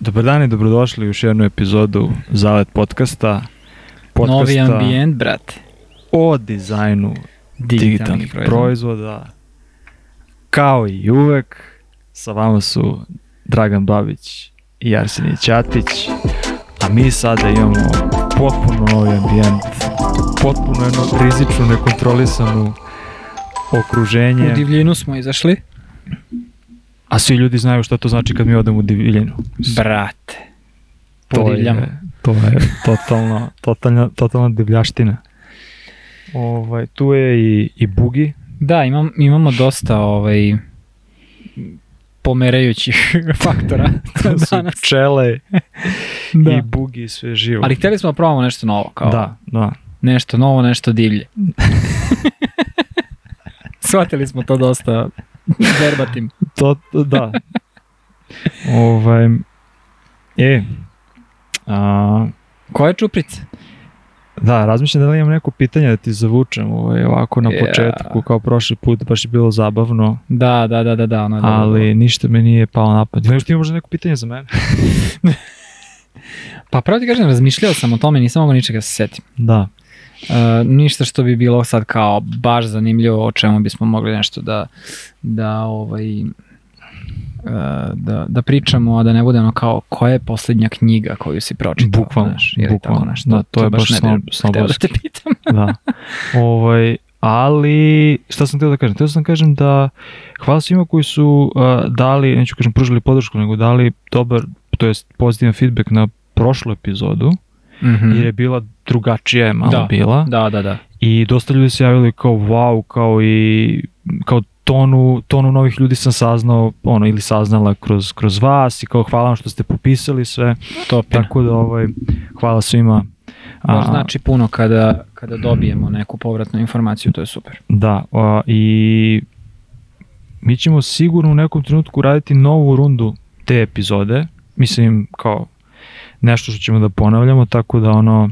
Dobar dan i dobrodošli u još jednu epizodu Zalet podcasta. podcasta Novi ambijent, brate. o dizajnu digitalnih, proizvoda. Kao i uvek, sa vama su Dragan Babić i Arsenij Ćatić, a mi sada imamo potpuno novi ambijent, potpuno jednu rizičnu, nekontrolisanu okruženje, U divljinu smo izašli. A svi ljudi znaju šta to znači kad mi odemo u divljinu. Brate. To Podivljamo. je, to je totalno, totalna, totalna divljaština. Ovaj, tu je i, i Bugi, Da, imam, imamo dosta ovaj, pomerajućih faktora to su danas. pčele Da. i Bugi i sve živo. Ali hteli smo da probamo nešto novo, kao Da, da. nešto novo, nešto divlje. Shvatili smo to dosta verbatim. To, to- da. ovaj, e, a, Koje čuprice? da, razmišljam da li imam neko pitanje da ti zavučem ovaj, ovako na početku, kao prošli put, baš je bilo zabavno, Da, da, da, da, da. Ono je dobro. ali ništa me nije palo na pamet. Znaš ti imaš možda neko pitanje za mene? Pa pravo ti kažem, razmišljao sam o tome, nisam mogao ničega da se setim. Da. Uh, ništa što bi bilo sad kao baš zanimljivo o čemu bismo mogli nešto da da ovaj uh, da, da pričamo, a da ne bude ono kao koja je poslednja knjiga koju si pročitao, Bukvalno, znaš, ili tako bukvalno. nešto. Da, to je baš ne bi snob- hteo da snobovski. te pitam. da. ovaj, ali, šta sam htio da kažem? Htio sam da kažem da hvala svima koji su uh, dali, neću kažem pružili podršku, nego dali dobar, to jest pozitivan feedback na prošlu epizodu, Mm jer je bila drugačija je malo Da. bila Da, da, da. i dosta ljudi se javili kao wow, kao i kao tonu, tonu novih ljudi sam saznao, ono, ili saznala kroz, kroz vas i kao hvala vam što ste popisali sve, Topina. tako da ovaj, hvala svima. A, znači puno kada, kada dobijemo neku povratnu informaciju, to je super. Da, a, i mi ćemo sigurno u nekom trenutku raditi novu rundu te epizode, mislim kao nešto što ćemo da ponavljamo, tako da ono,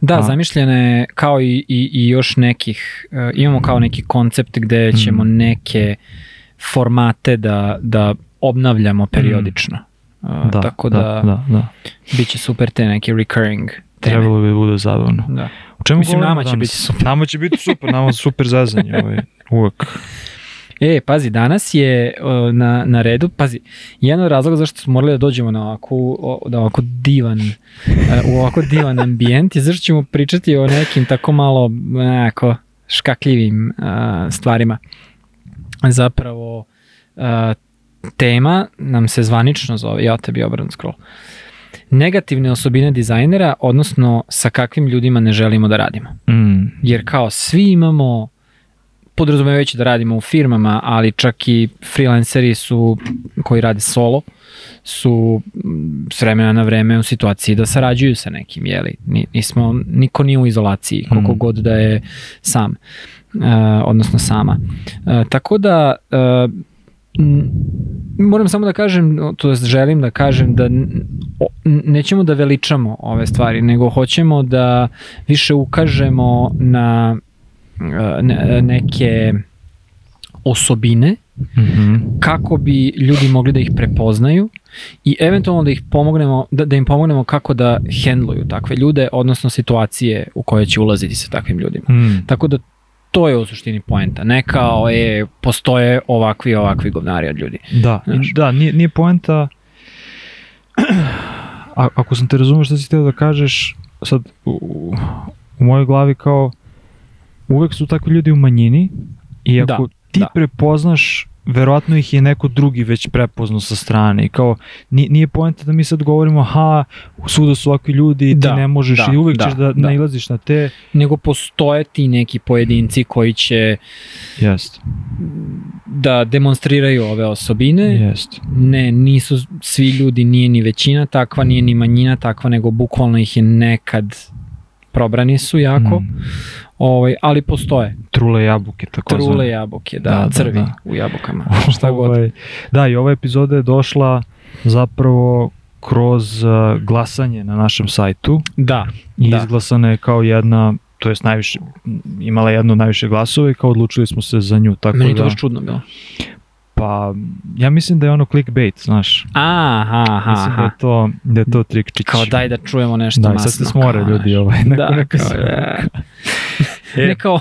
Da, A. zamišljene kao i, i, i još nekih, uh, imamo kao neki koncept gde ćemo Mm. neke formate da, da obnavljamo periodično. Uh, da, tako da, da, da, da. bit će super te neke recurring teme. trebalo bi da bude zabavno. Da. U čemu Mislim, nama će danas? biti super. Nama će biti super, nama super zazanje, ovaj, uvek. E, pazi, danas je na, na redu, pazi, jedan od razloga zašto smo morali da dođemo na ovako, o, da ovako divan, uh, u ovako divan ambijent je zašto ćemo pričati o nekim tako malo onako, škakljivim uh, stvarima. Zapravo, uh, tema nam se zvanično zove, ja tebi obranu scroll, negativne osobine dizajnera, odnosno sa kakvim ljudima ne želimo da radimo Mm, jer kao svi imamo podrazumevajući da radimo u firmama, ali čak i freelanceri su koji rade solo su mm, s vremena na vreme u situaciji da sarađuju sa nekim, jeli? Ni- Nismo, niko nije u izolaciji, koliko Mm. god da je sam, uh, odnosno sama. Uh, tako da, uh, moram samo da kažem, to jest želim da kažem da nećemo da veličamo ove stvari, nego hoćemo da više ukažemo na ne- neke osobine mhm, kako bi ljudi mogli da ih prepoznaju i eventualno da ih pomognemo da, da im pomognemo kako da hendluju takve ljude odnosno situacije u koje će ulaziti sa takvim ljudima. mm, Tako da to je u suštini poenta. Ne kao e, postoje ovakvi ovakvi govnari od ljudi. Da, Znaš. da, nije, nije poenta A, ako sam te razumio što si htio da kažeš, sad u, u, u mojoj glavi kao uvek su takvi ljudi u manjini i ako Da, ti da. prepoznaš verovatno ih je neko drugi već prepoznao sa strane i kao nije, poenta da mi sad govorimo aha, svuda su ovakvi ljudi i ti Da, ne možeš da, i uvek da, ćeš da, da. nailaziš na te Nego postoje ti neki pojedinci koji će jest, da demonstriraju ove osobine. jest Ne, nisu svi ljudi, nije ni većina takva, nije ni manjina takva, nego bukvalno ih je nekad probrani su jako, Mm, ovaj, ali postoje. trule jabuke tako Trule jabuke, da, Da, da, crvi da. u jabukama, šta god. Ovaj, da, i ova epizoda je došla zapravo kroz uh, glasanje na našem sajtu Da, i Da. izglasana je kao jedna, to jest najviše, imala jedno od najviše glasova i kao odlučili smo se za nju, tako meni je to da, baš čudno bilo. Pa, ja mislim da je ono clickbait, znaš. Aha, aha, Mislim da je to, da je to trikčić. Kao daj da čujemo nešto Da, masno. sad se smore kao, ljudi ovaj, Da, neko, neko kao, se- e. Ne kao,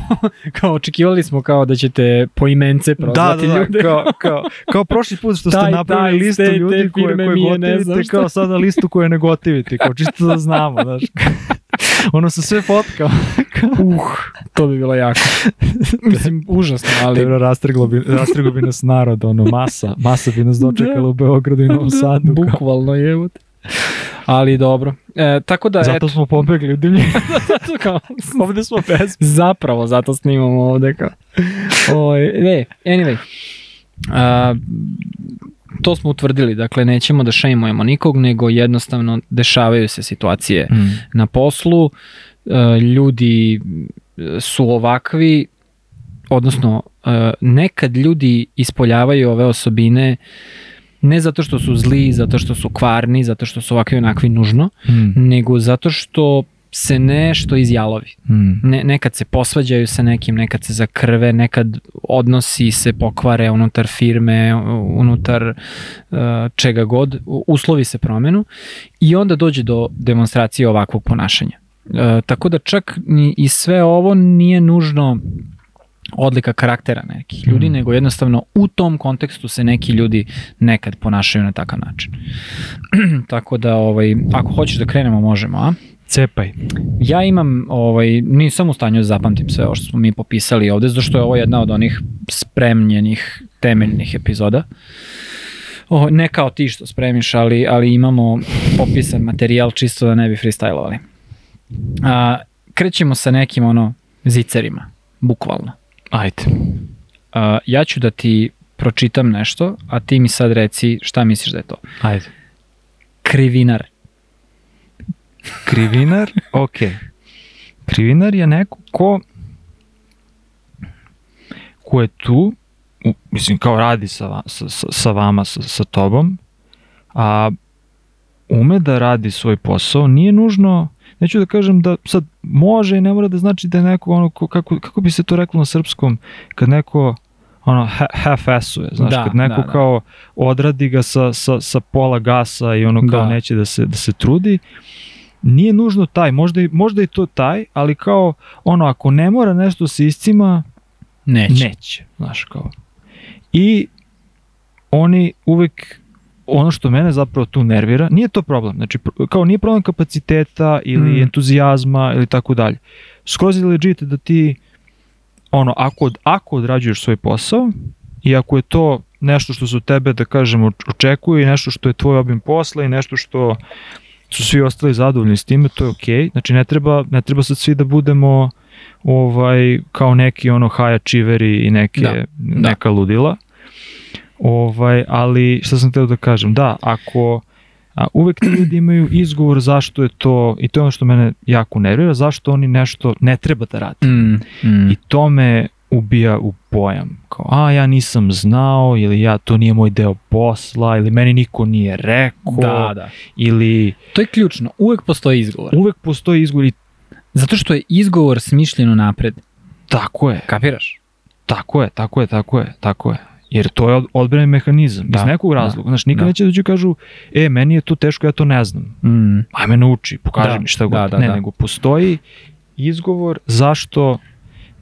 kao očekivali smo kao da ćete po imence Da, prozvati da, da, ljude. kao, kao, kao prošli put što ste Taj, napravili taj, listu te- te ljudi koje, firme koje mi je, ne gotivite, kao sada listu koje ne gotivite, kao čisto da znamo, znaš. Ono sa sve fotkama. Uh, to bi bilo jako. Mislim, užasno, ali... Dobro, rastrglo bi, rastrglo bi nas narod, ono, masa, masa bi nas dočekala Da. u Beogradu i Novom Sadu. kao. Bukvalno je. Ali dobro. E, tako da, Zato eto, smo pobegli u zato kao, Ovde smo bez. zapravo zato snimamo ovde kao. Oj, ne, anyway. A, to smo utvrdili, dakle nećemo da šejmujemo nikog, nego jednostavno dešavaju se situacije Mm. na poslu, e, ljudi e, su ovakvi, odnosno e, nekad ljudi ispoljavaju ove osobine ne zato što su zli, zato što su kvarni, zato što su ovakvi onakvi nužno, Mm. nego zato što se nešto izjalovi. Mm. Ne, nekad se posvađaju sa nekim, nekad se zakrve, nekad odnosi se pokvare unutar firme, unutar uh, čega god, uslovi se promenu i onda dođe do demonstracije ovakvog ponašanja. Uh, tako da čak ni, i sve ovo nije nužno odlika karaktera nekih ljudi, Mm. nego jednostavno u tom kontekstu se neki ljudi nekad ponašaju na takav način. Tako da, ovaj, ako hoćeš da krenemo, možemo, a? Cepaj. Ja imam, ovaj, nisam u stanju da zapamtim sve ovo što smo mi popisali ovde, zato što je ovo jedna od onih spremljenih, temeljnih epizoda. O, ne kao ti što spremiš, ali, ali imamo popisan materijal čisto da ne bi freestylovali. A, krećemo sa nekim ono zicerima, bukvalno. Ajde. A, ja ću da ti pročitam nešto, a ti mi sad reci šta misliš da je to. Ajde. Krivinar. Krivinar, ok. Krivinar je neko ko ko je tu, u, mislim kao radi sa, sa, sa, vama, sa, sa tobom, a ume da radi svoj posao, nije nužno, neću da kažem da sad može i ne mora da znači da je neko ono, ko- kako, kako bi se to reklo na srpskom, kad neko ono ha- half-assuje, znaš, Da, kad neko da, da. kao odradi ga sa, sa, sa pola gasa i ono kao Da. neće da se, da se trudi, nije nužno taj, možda i, možda i to taj, ali kao ono, ako ne mora nešto se iscima, Neće. neće, znaš kao. I oni uvek ono što mene zapravo tu nervira, nije to problem, znači kao nije problem kapaciteta ili Mm. entuzijazma ili tako dalje. Skroz je legit da ti ono, ako, od- ako odrađuješ svoj posao i ako je to nešto što su tebe, da kažemo, očekuju i nešto što je tvoj obim posla i nešto što su svi ostali zadovoljni s time, to je okej. Znači ne treba, ne treba sad svi da budemo ovaj kao neki ono high achieveri i neke Da, da. neka ludila. Ovaj, ali šta sam teo da kažem, da, ako a, uvek ti ljudi imaju izgovor zašto je to, i to je ono što mene jako nervira, zašto oni nešto ne treba da rade. Mm, mm. I to me ubija u pojam. Kao, a ja nisam znao, ili ja, to nije moj deo posla, ili meni niko nije rekao, Da, da. ili To je ključno. Uvek postoji izgovor. uvek postoji izgovor i Zato što je izgovor smišljen unapred. tako je, Kapiraš? tako je, tako je, tako je, tako je. Jer to je od- odbrani mehanizam, Da, iz nekog da, razloga. Znaš, nikad da. neće dođu i kažu, e, meni je to teško, ja to ne znam. Mm. Ajme nauči, pokaži Da, mi šta god. da, da, ne, da. nego postoji izgovor zašto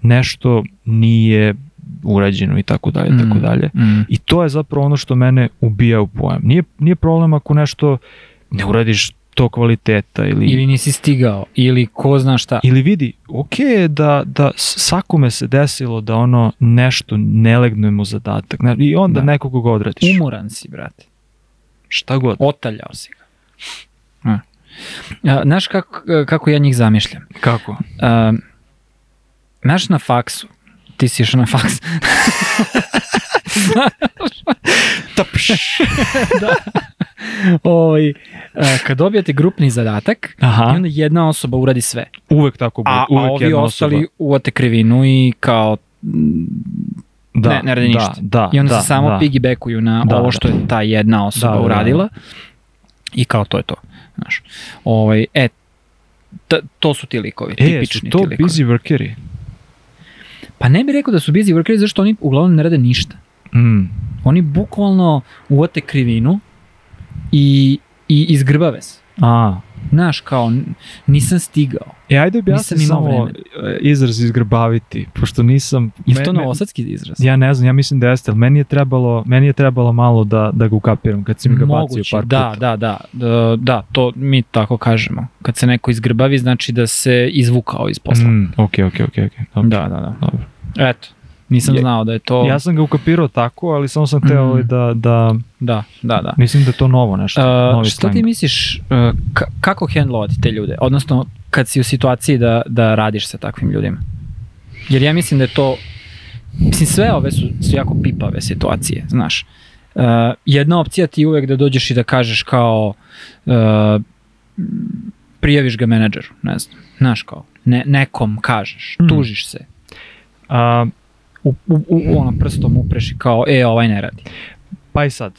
nešto nije urađeno i tako dalje, Mm. tako dalje. Mm. I to je zapravo ono što mene ubija u pojam. Nije, nije problem ako nešto ne uradiš to kvaliteta ili, Ili nisi stigao, ili ko zna šta. ili vidi, ok je da, da svakome se desilo da ono nešto ne legne mu zadatak i onda Da. nekog ga odradiš. Umoran si, brate. Šta god. Otaljao si ga. A. A, znaš kako, kako ja njih zamišljam? Kako? A, znaš na faksu, ti si išao na faks. Tapš. Ovaj, a, kad dobijate grupni zadatak, Aha. i onda jedna osoba uradi sve. Uvek tako bude. A, a Uvek ovi jedna ostali osoba. uvate krivinu i kao da, ne, ne radi da, ništa. Da, I onda da, se samo da. piggybackuju na Da, ovo da. što je ta jedna osoba Da, da, da. uradila i kao to je to. Znaš. Ovaj, e, t, to su ti likovi, E, su tipični to ti likovi. busy workeri? Pa ne bih rekao da su busy workeri zašto oni uglavnom ne rade ništa. Mm. Oni bukvalno uvote krivinu i, i izgrbave se. A, Znaš, kao, nisam stigao. E, ajde objasni samo vremena. e, izraz izgrbaviti, pošto nisam... Je to novosadski izraz? Ja ne znam, ja mislim da jeste, ali meni je trebalo, meni je trebalo malo da, da ga ukapiram, kad si mi ga bacio Moguće, par da, puta. da, da, da, da, to mi tako kažemo. Kad se neko izgrbavi, znači da se izvukao iz posla. Mm, ok, ok, ok, ok. Dobro. Da, da, da. Dobro. Eto, nisam Je- znao da je to... Ja sam ga ukapirao tako, ali samo sam hteo Mm. ovaj da, da, Da, da, da. mislim da je to novo nešto, Uh, novi šta slang. ti misliš, uh, ka- kako hendlovati te ljude? Odnosno, kad si u situaciji da, da radiš sa takvim ljudima? Jer ja mislim da je to, mislim sve ove su, su jako pipave situacije, znaš. Uh, jedna opcija ti je uvek da dođeš i da kažeš kao uh, prijaviš ga menadžeru, ne znam, znaš kao, ne, nekom kažeš, Mm. tužiš se, A, u, u, u, ono prstom upreš i kao, e, ovaj ne radi. pa i sad.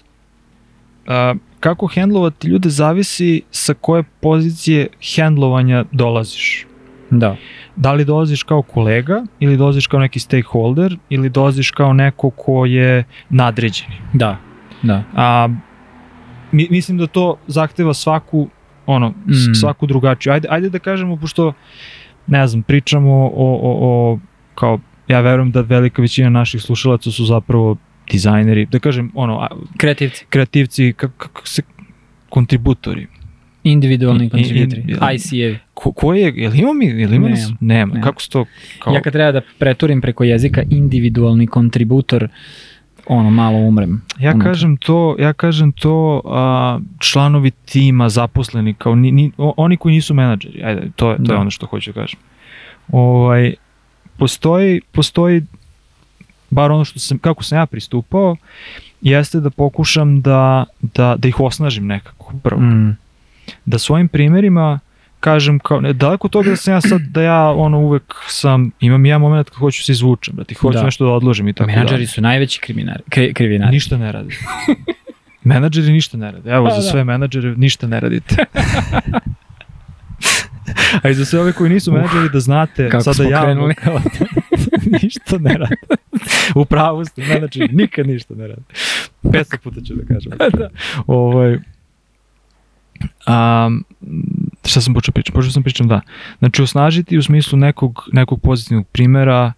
A, kako hendlovati ljude zavisi sa koje pozicije hendlovanja dolaziš. Da. Da li dolaziš kao kolega ili dolaziš kao neki stakeholder ili dolaziš kao neko ko je nadređeni. Da, da. A, mi, mislim da to zahteva svaku ono, Mm. mm. svaku drugačiju. Ajde, ajde da kažemo, pošto ne znam, pričamo o, o, o kao, ja verujem da velika većina naših slušalaca su zapravo dizajneri, da kažem, ono, Kreativci. kreativci, kako kako se, kontributori. Individualni In- kontributori. in- ICA. Ko, ko je, je li ima mi, je li ima nas? Nemam. Nema. Nemam. Kako se to, kao, Ja kad treba da preturim preko jezika individualni kontributor, ono, malo umrem. Ja unutra. kažem to, ja kažem to a, članovi tima, zaposleni, kao ni, ni, oni koji nisu menadžeri, ajde, to je, to Da. je ono što hoću da kažem. Ovaj, postoji, postoji, bar ono što sam, kako sam ja pristupao, jeste da pokušam da, da, da ih osnažim nekako prvo. Mm. Da svojim primjerima kažem kao, ne, daleko toga da sam ja sad, da ja ono uvek sam, imam ja moment kad hoću se izvučem, da ti hoću Da. nešto da odložim i tako dalje. Menadžeri su najveći kriminari, kri, krivinari. Ništa ne rade. menadžeri ništa ne rade. Evo, Pa za da. sve menadžere ništa ne radite. A i za sve ove koji nisu menadžeri da znate, Kako sada javno, krenuli. kao, ništa ne rade. U pravu ste, menadžeri nikad ništa ne rade. 500 puta ću da kažem. da. Ovaj, um, šta sam počeo pričam? Počeo sam pričam, da. Znači, osnažiti u smislu nekog, nekog pozitivnog primera,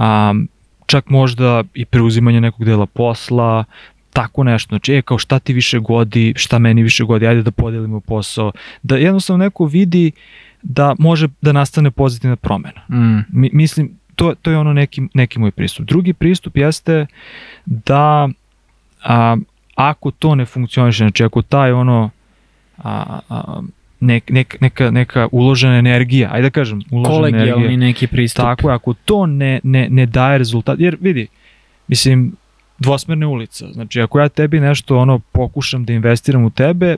um, čak možda i preuzimanje nekog dela posla, tako nešto, znači, e, kao šta ti više godi, šta meni više godi, ajde da podelimo posao, da jednostavno neko vidi da može da nastane pozitivna promena. Mm. Mi, mislim, to, to je ono neki, neki moj pristup. Drugi pristup jeste da a, ako to ne funkcioniše, znači ako taj ono a, a, nek, nek, neka, neka uložena energija, ajde da kažem, uložena energija, Kolegijalni neki pristup. tako je, ako to ne, ne, ne daje rezultat, jer vidi, mislim, dvosmerne ulica, znači ako ja tebi nešto ono pokušam da investiram u tebe,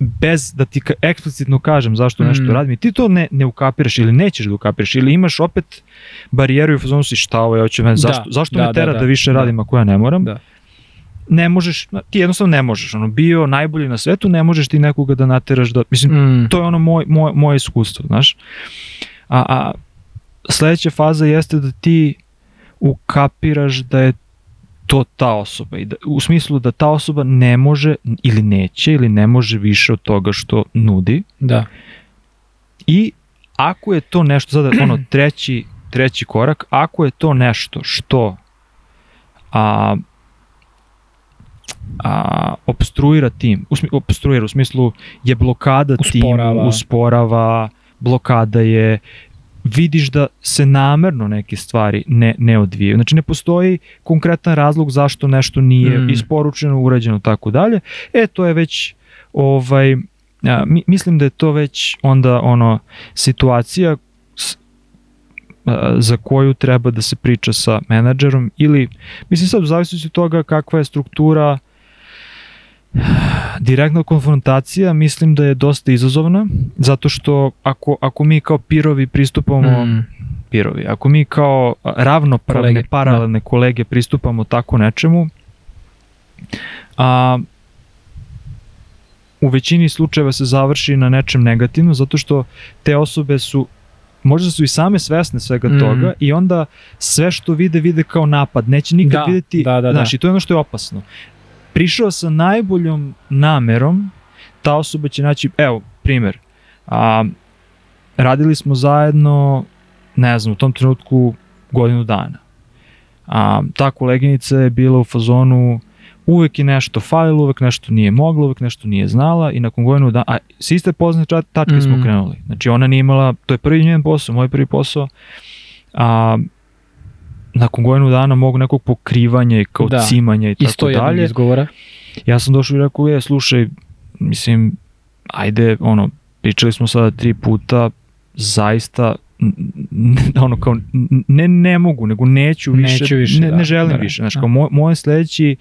bez da ti eksplicitno kažem zašto nešto Mm. radim i ti to ne, ne ukapiraš ili nećeš da ukapiraš ili imaš opet barijeru i fazonu si šta ovo hoće mene, zašto, Da, zašto da, me tera da, da, da, više da. radim ako ja ne moram, Da. ne možeš, ti jednostavno ne možeš, ono, bio najbolji na svetu, ne možeš ti nekoga da nateraš da, mislim, Mm. to je ono moj, moj, moje iskustvo, znaš. A, a sledeća faza jeste da ti ukapiraš da je to ta osoba i da, u smislu da ta osoba ne može ili neće ili ne može više od toga što nudi Da. i ako je to nešto, sada ono treći, treći korak, ako je to nešto što a, a, obstruira tim, usmi, obstruira u smislu je blokada Usporava. timu, usporava, blokada je, vidiš da se namerno neke stvari ne, ne odvijaju. Znači ne postoji konkretan razlog zašto nešto nije Mm. isporučeno, urađeno, tako dalje. E, to je već ovaj, a, mi, mislim da je to već onda ono situacija s, a, za koju treba da se priča sa menadžerom ili, mislim sad u zavisnosti od toga kakva je struktura direktna konfrontacija mislim da je dosta izazovna zato što ako, ako mi kao pirovi pristupamo Mm. pirovi. Ako mi kao ravnopravne, Kolege, kolege, paralelne kolege pristupamo tako nečemu, a, u većini slučajeva se završi na nečem negativno, zato što te osobe su možda su i same svesne svega Mm. toga i onda sve što vide, vide kao napad. Neće nikad Da, videti, da, da, znaš, da. i to je ono što je opasno. Prišao sa najboljom namerom, ta osoba će naći, evo, primer, a, radili smo zajedno, ne znam, u tom trenutku godinu dana. A, ta koleginica je bila u fazonu uvek je nešto falilo, uvek nešto nije mogla, uvek nešto nije znala i nakon godinu dana, a s iste pozne tačke smo Mm. krenuli. Znači ona nije imala, to je prvi njen posao, moj prvi posao, a nakon godinu dana mog nekog pokrivanja i kao Da. cimanja i tako dalje, izgovora. ja sam došao i rekao, je, slušaj, mislim, ajde, ono, pričali smo sada tri puta, zaista, ono kao, ne ne mogu, nego neću više, Neću više, ne, da, ne želim da, više. Znači, da. kao moj, moje sledeći,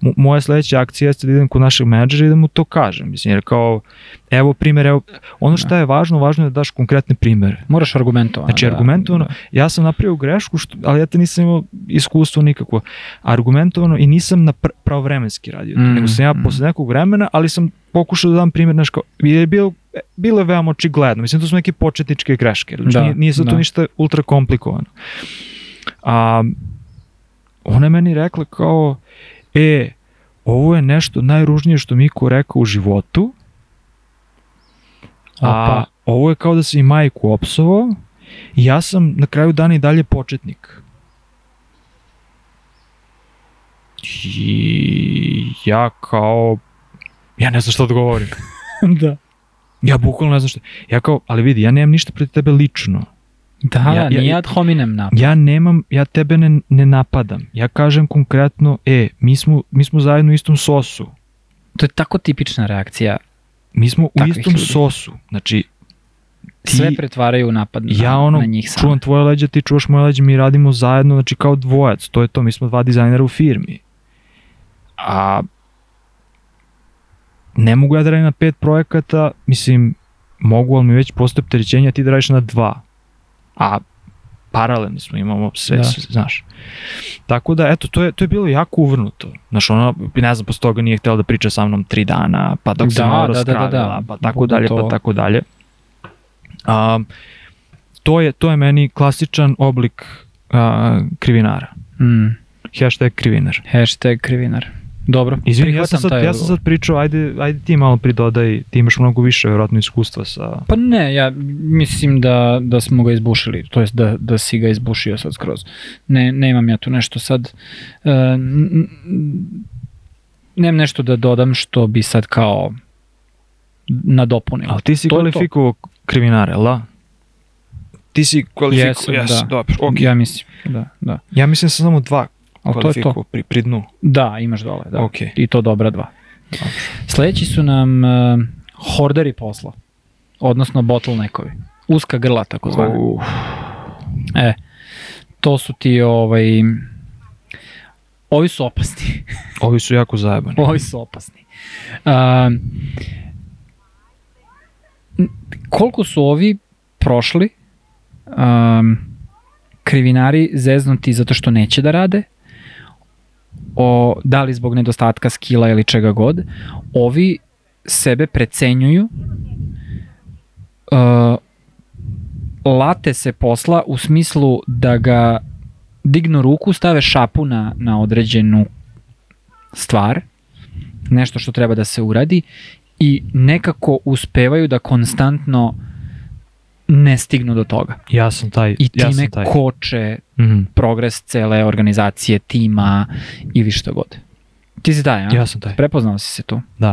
mo- moja sledeća akcija jeste da idem kod našeg menadžera i da mu to kažem. Mislim, jer kao, evo primjer, evo, ono što je važno, važno je da daš konkretne primere. Moraš argumentovano. Znači, da, argumentovano, Da. ja sam napravio grešku, što, ali ja te nisam imao iskustvo nikakvo. Argumentovano i nisam na pr pravovremenski radio, to, Mm, nego sam ja mm. posle nekog vremena, ali sam pokušao da dam primjer, znaš, kao, je bilo, bilo je veoma očigledno. Mislim, to su neke početničke greške, znači, Da, nije, nije sad to da. ništa ultra komplikovano. A, ona je meni rekla kao, e, ovo je nešto najružnije što mi ko rekao u životu, a Opa. ovo je kao da si i majku opsovao i ja sam na kraju dana i dalje početnik. I ja kao, ja ne znam šta da govorim. da. Ja bukvalno ne znam šta. Ja kao, ali vidi, ja nemam ništa protiv tebe lično. Da, Ja- ja, ja- nije ad hominem napad. Ja nemam, ja tebe ne, ne napadam. Ja kažem konkretno, e, mi smo, mi smo zajedno u istom sosu. To je tako tipična reakcija. Mi smo u istom ljudi. sosu. Znači, Ti- Sve pretvaraju napad na, ja ono, na njih same. čuvam tvoje leđa, ti čuvaš moje leđa, mi radimo zajedno, znači kao dvojac, to je to, mi smo dva dizajnera u firmi. A ne mogu ja da radim na pet projekata, mislim, mogu, ali mi već postoje opterećenja, ti da radiš na dva. A paralelni smo, imamo sve, Da. da. sve, znaš. Tako da, eto, to je, to je bilo jako uvrnuto. Znaš, ona, ne znam, posle toga nije htjela da priča sa mnom tri dana, pa dok se Da, malo da, da, da, da. raspravila, pa tako Bude dalje, to- pa tako dalje. A, to, je, to je meni klasičan oblik a, krivinara. Mm. Hashtag krivinar. Hashtag krivinar. Dobro, Izvini, ja sam, sad, taj ja sam sad pričao, ajde, ajde ti malo pridodaj, ti imaš mnogo više vjerojatno iskustva sa... Pa ne, ja mislim da, da smo ga izbušili, to jest da, da si ga izbušio sad skroz. Ne, nemam ja tu nešto sad, uh, nemam nešto da dodam što bi sad kao nadopunio. Ali ti si To je to. kvalifikovao krivinare, jel da? Ti si kvalifikovao, Jesam, da. dobro, ok. Ja mislim, da, da. Ja mislim da sam samo dva Ali to je to. pri, pri dnu. Da, imaš dole, da. Ok. I to dobra dva. Sledeći su nam uh, horderi posla, odnosno bottleneckovi. Uska grla, tako zvane. Uh, E, to su ti, ovaj, ovi su opasni. ovi su jako zajebani. ovi su opasni. N- koliko su ovi prošli um, krivinari zeznuti zato što neće da rade, o, da li zbog nedostatka skila ili čega god, ovi sebe precenjuju, uh, late se posla u smislu da ga dignu ruku, stave šapu na, na određenu stvar, nešto što treba da se uradi i nekako uspevaju da konstantno ne stignu do toga. Ja sam taj, I ja time sam taj. koče Mhm. progres cele organizacije, tima ili što god. Ti si taj, a? Ja sam taj. Prepoznao si se tu? Da.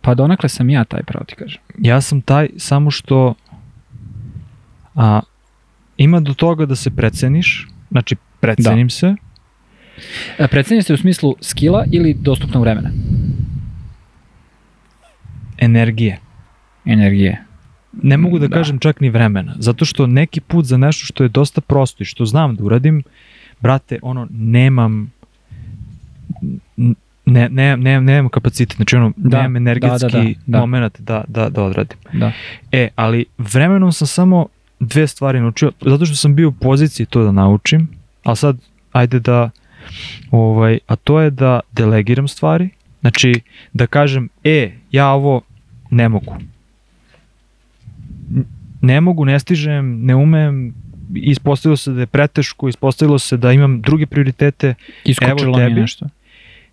Pa donakle sam ja taj, pravo ti kažem. Ja sam taj samo što a, ima do toga da se preceniš, znači precenim se, E, Precenio se u smislu skila ili dostupnog vremena? energije. Energije. Ne mogu da, Da. kažem čak ni vremena, zato što neki put za nešto što je dosta prosto i što znam da uradim, brate, ono, nemam ne, ne, ne, nemam kapacitet, znači ono, Da, nemam energetski da, da, da, da. moment da, da, da odradim. Da. E, ali vremenom sam samo dve stvari naučio, zato što sam bio u poziciji to da naučim, ali sad ajde da, ovaj, a to je da delegiram stvari, znači da kažem, e, ja ovo ne mogu. Ne mogu, ne stižem, ne umem, ispostavilo se da je preteško, ispostavilo se da imam druge prioritete, Iskočilo je tebi. nešto.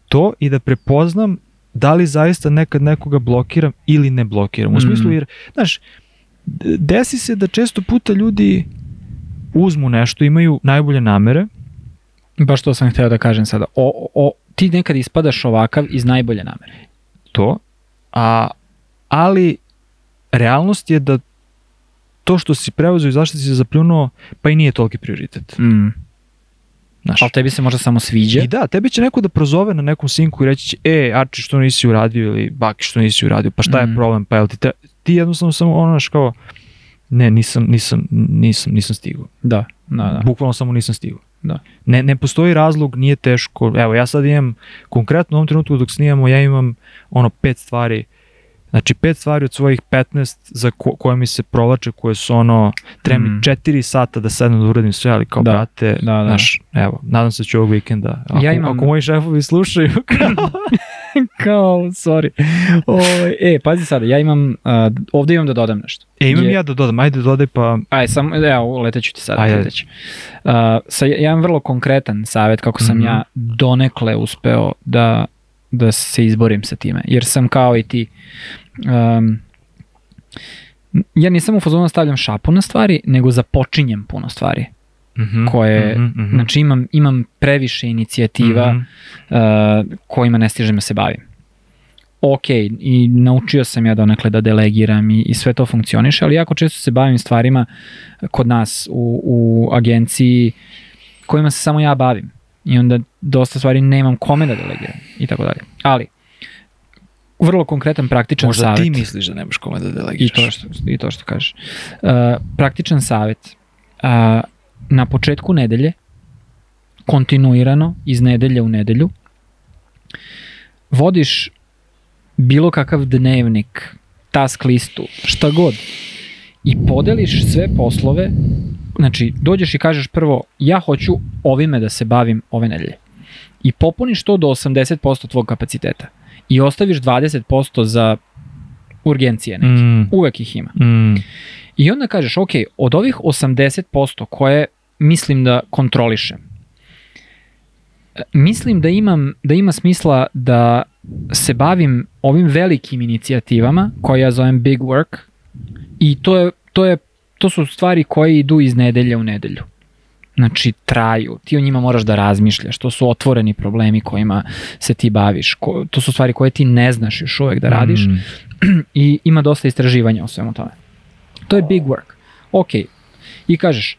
to i da prepoznam da li zaista nekad nekoga blokiram ili ne blokiram. U Mm. smislu jer, znaš, desi se da često puta ljudi uzmu nešto, imaju najbolje namere, Baš to sam hteo da kažem sada. O, o, ti nekad ispadaš ovakav iz najbolje namere. to, a, ali realnost je da to što si preuzeo i zašto si se zapljunuo, pa i nije toliki prioritet. Mm. Znaš. Ali tebi se možda samo sviđa. I da, tebi će neko da prozove na nekom sinku i reći će, e, Arči, što nisi uradio ili Baki, što nisi uradio, pa šta Mm. je problem, pa jel ti, te, ti jednostavno samo ono, znaš, kao, ne, nisam, nisam, nisam, nisam stigao. Da, da, da. Bukvalno samo nisam stigao. Da. Ne, ne postoji razlog, nije teško. Evo, ja sad imam, konkretno u ovom trenutku dok snimamo, ja imam ono pet stvari, znači pet stvari od svojih 15 za ko, koje mi se provlače, koje su ono, treba mi Mm. 4 sata da sednem da uradim sve, ali kao Da, brate, da, da. znaš, evo, nadam se da ću ovog vikenda, ako, Ja imam- ako moji šefovi slušaju, kao, Kao, sorry. O, e, pazi sada, ja imam, uh, ovde imam da dodam nešto. e, imam Je- ja da dodam, ajde dodaj pa, Aj, samo, evo, leteću ti sada. Ajde. Leteću. Uh, sa, ja imam vrlo konkretan savjet kako sam Mhm. ja donekle uspeo da, da se izborim sa time. Jer sam kao i ti, um, ja nisam u fazonu da stavljam šapu na stvari, nego započinjem puno stvari. mhm, Koje, mhm, mhm. Znači imam, imam previše inicijativa Mhm. uh, kojima ne stižem da se bavim. Ok, i naučio sam ja donekle da delegiram i, i sve to funkcioniše, ali jako često se bavim stvarima kod nas u, u agenciji kojima se samo ja bavim. I onda dosta stvari nemam kome da delegiram i tako dalje. Ali, vrlo konkretan praktičan Možda savjet. ti misliš da nemaš kome da delegiraš. I to što, i to što kažeš. Uh, praktičan savjet. Uh, na početku nedelje, kontinuirano, iz nedelje u nedelju, vodiš bilo kakav dnevnik, task listu, šta god, i podeliš sve poslove, znači dođeš i kažeš prvo, ja hoću ovime da se bavim ove nedelje. I popuniš to do 80% tvog kapaciteta. I ostaviš 20% za urgencije neke. Mm, Uvek ih ima. mm, I onda kažeš, ok, od ovih 80% koje mislim da kontrolišem, e, mislim da imam da ima smisla da se bavim ovim velikim inicijativama koje ja zovem big work i to je to je to su stvari koje idu iz nedelje u nedelju. Znači, traju. Ti o njima moraš da razmišljaš. To su otvoreni problemi kojima se ti baviš. Ko, to su stvari koje ti ne znaš još uvek da radiš mm. i ima dosta istraživanja o svemu tome. To je big work. Ok. I kažeš,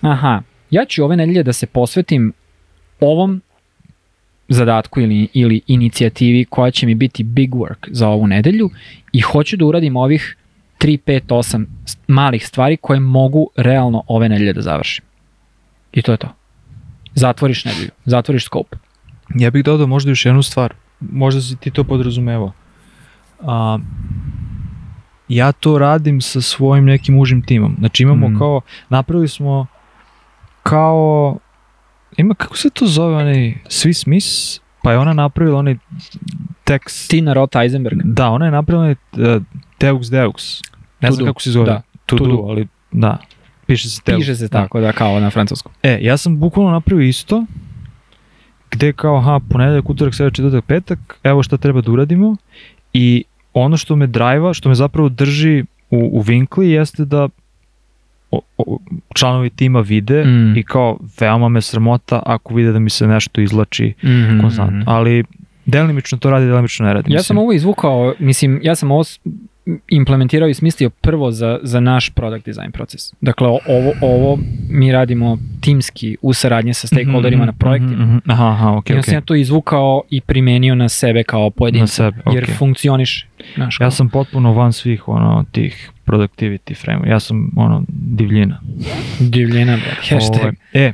aha, ja ću ove nedelje da se posvetim ovom zadatku ili, ili inicijativi koja će mi biti big work za ovu nedelju i hoću da uradim ovih 3, 5, 8 s- malih stvari koje mogu realno ove nedelje da završim. I to je to. Zatvoriš nedelju, zatvoriš scope. Ja bih dodao možda još jednu stvar. Možda si ti to podrazumevao. A, ja to radim sa svojim nekim užim timom. Znači imamo Mhm. kao, napravili smo kao, ima kako se to zove, onaj Swiss Miss, pa je ona napravila onaj tekst. Tina Roth Eisenberg. Da, ona je napravila onaj uh, Deux Deux. Ne znam kako se zove. Da, To, to do, do. ali da. Piše se Deux. Piše se Da. tako da kao na francuskom. E, ja sam bukvalno napravio isto, gde kao, aha, ponedeljak, utorak, sreda, četvrtak, petak, evo šta treba da uradimo i ono što me drajva, što me zapravo drži u, u vinkli jeste da o, o, članovi tima vide Mm. i kao veoma me sramota ako vide da mi se nešto izlači Mm konstantno. Ali delimično to radi, delimično ne radi. Ja mislim. sam ovo izvukao, mislim, ja sam ovo implementirao i smislio prvo za, za naš product design proces. Dakle, ovo, ovo mi radimo timski u saradnji sa stakeholderima na projektima. Mhm, mhm. Aha, aha, I okej, onda sam ja to izvukao i primenio na sebe kao Na pojedinca. sebe, Jer okej. funkcioniše. Znaš, kao. Ja sam potpuno van svih ono tih productivity frame. Ja sam ono divljina. divljena, brate. Hashtag. Ovaj, e,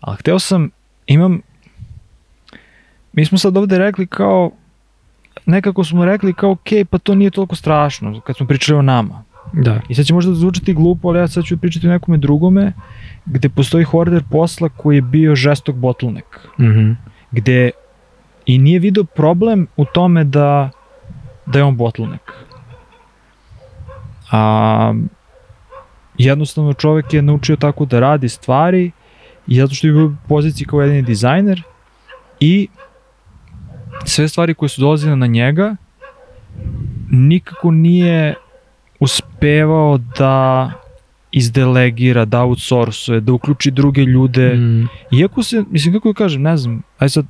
ali hteo sam, imam, mi smo sad ovde rekli kao, nekako smo rekli kao, ok, pa to nije toliko strašno, kad smo pričali o nama. Da. I sad će možda zvučati glupo, ali ja sad ću pričati o nekome drugome, gde postoji hoarder posla koji je bio žestok bottleneck. Mhm. Gde i nije video problem u tome da, da je on bottleneck. A, jednostavno čovek je naučio tako da radi stvari i zato što je bio u poziciji kao jedini dizajner i sve stvari koje su dolazile na njega nikako nije uspevao da izdelegira, da outsourcuje, da uključi druge ljude. Mm. Iako se, mislim kako da kažem, ne znam, aj sad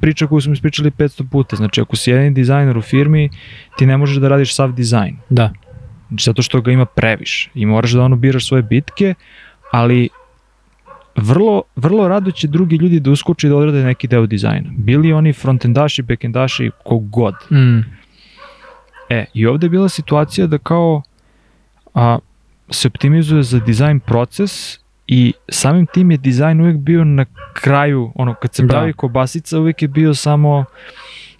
priča koju smo ispričali 500 puta, znači ako si jedan dizajner u firmi, ti ne možeš da radiš sav dizajn. Da. Znači, zato što ga ima previše i moraš da ono biraš svoje bitke, ali vrlo, vrlo rado će drugi ljudi da uskoče i da odrade neki deo dizajna. Bili oni frontendaši, backendaši, kogod. Mm. E, i ovde je bila situacija da kao a, se optimizuje za dizajn proces i samim tim je dizajn uvek bio na kraju, ono, kad se Da. pravi kobasica, uvek je bio samo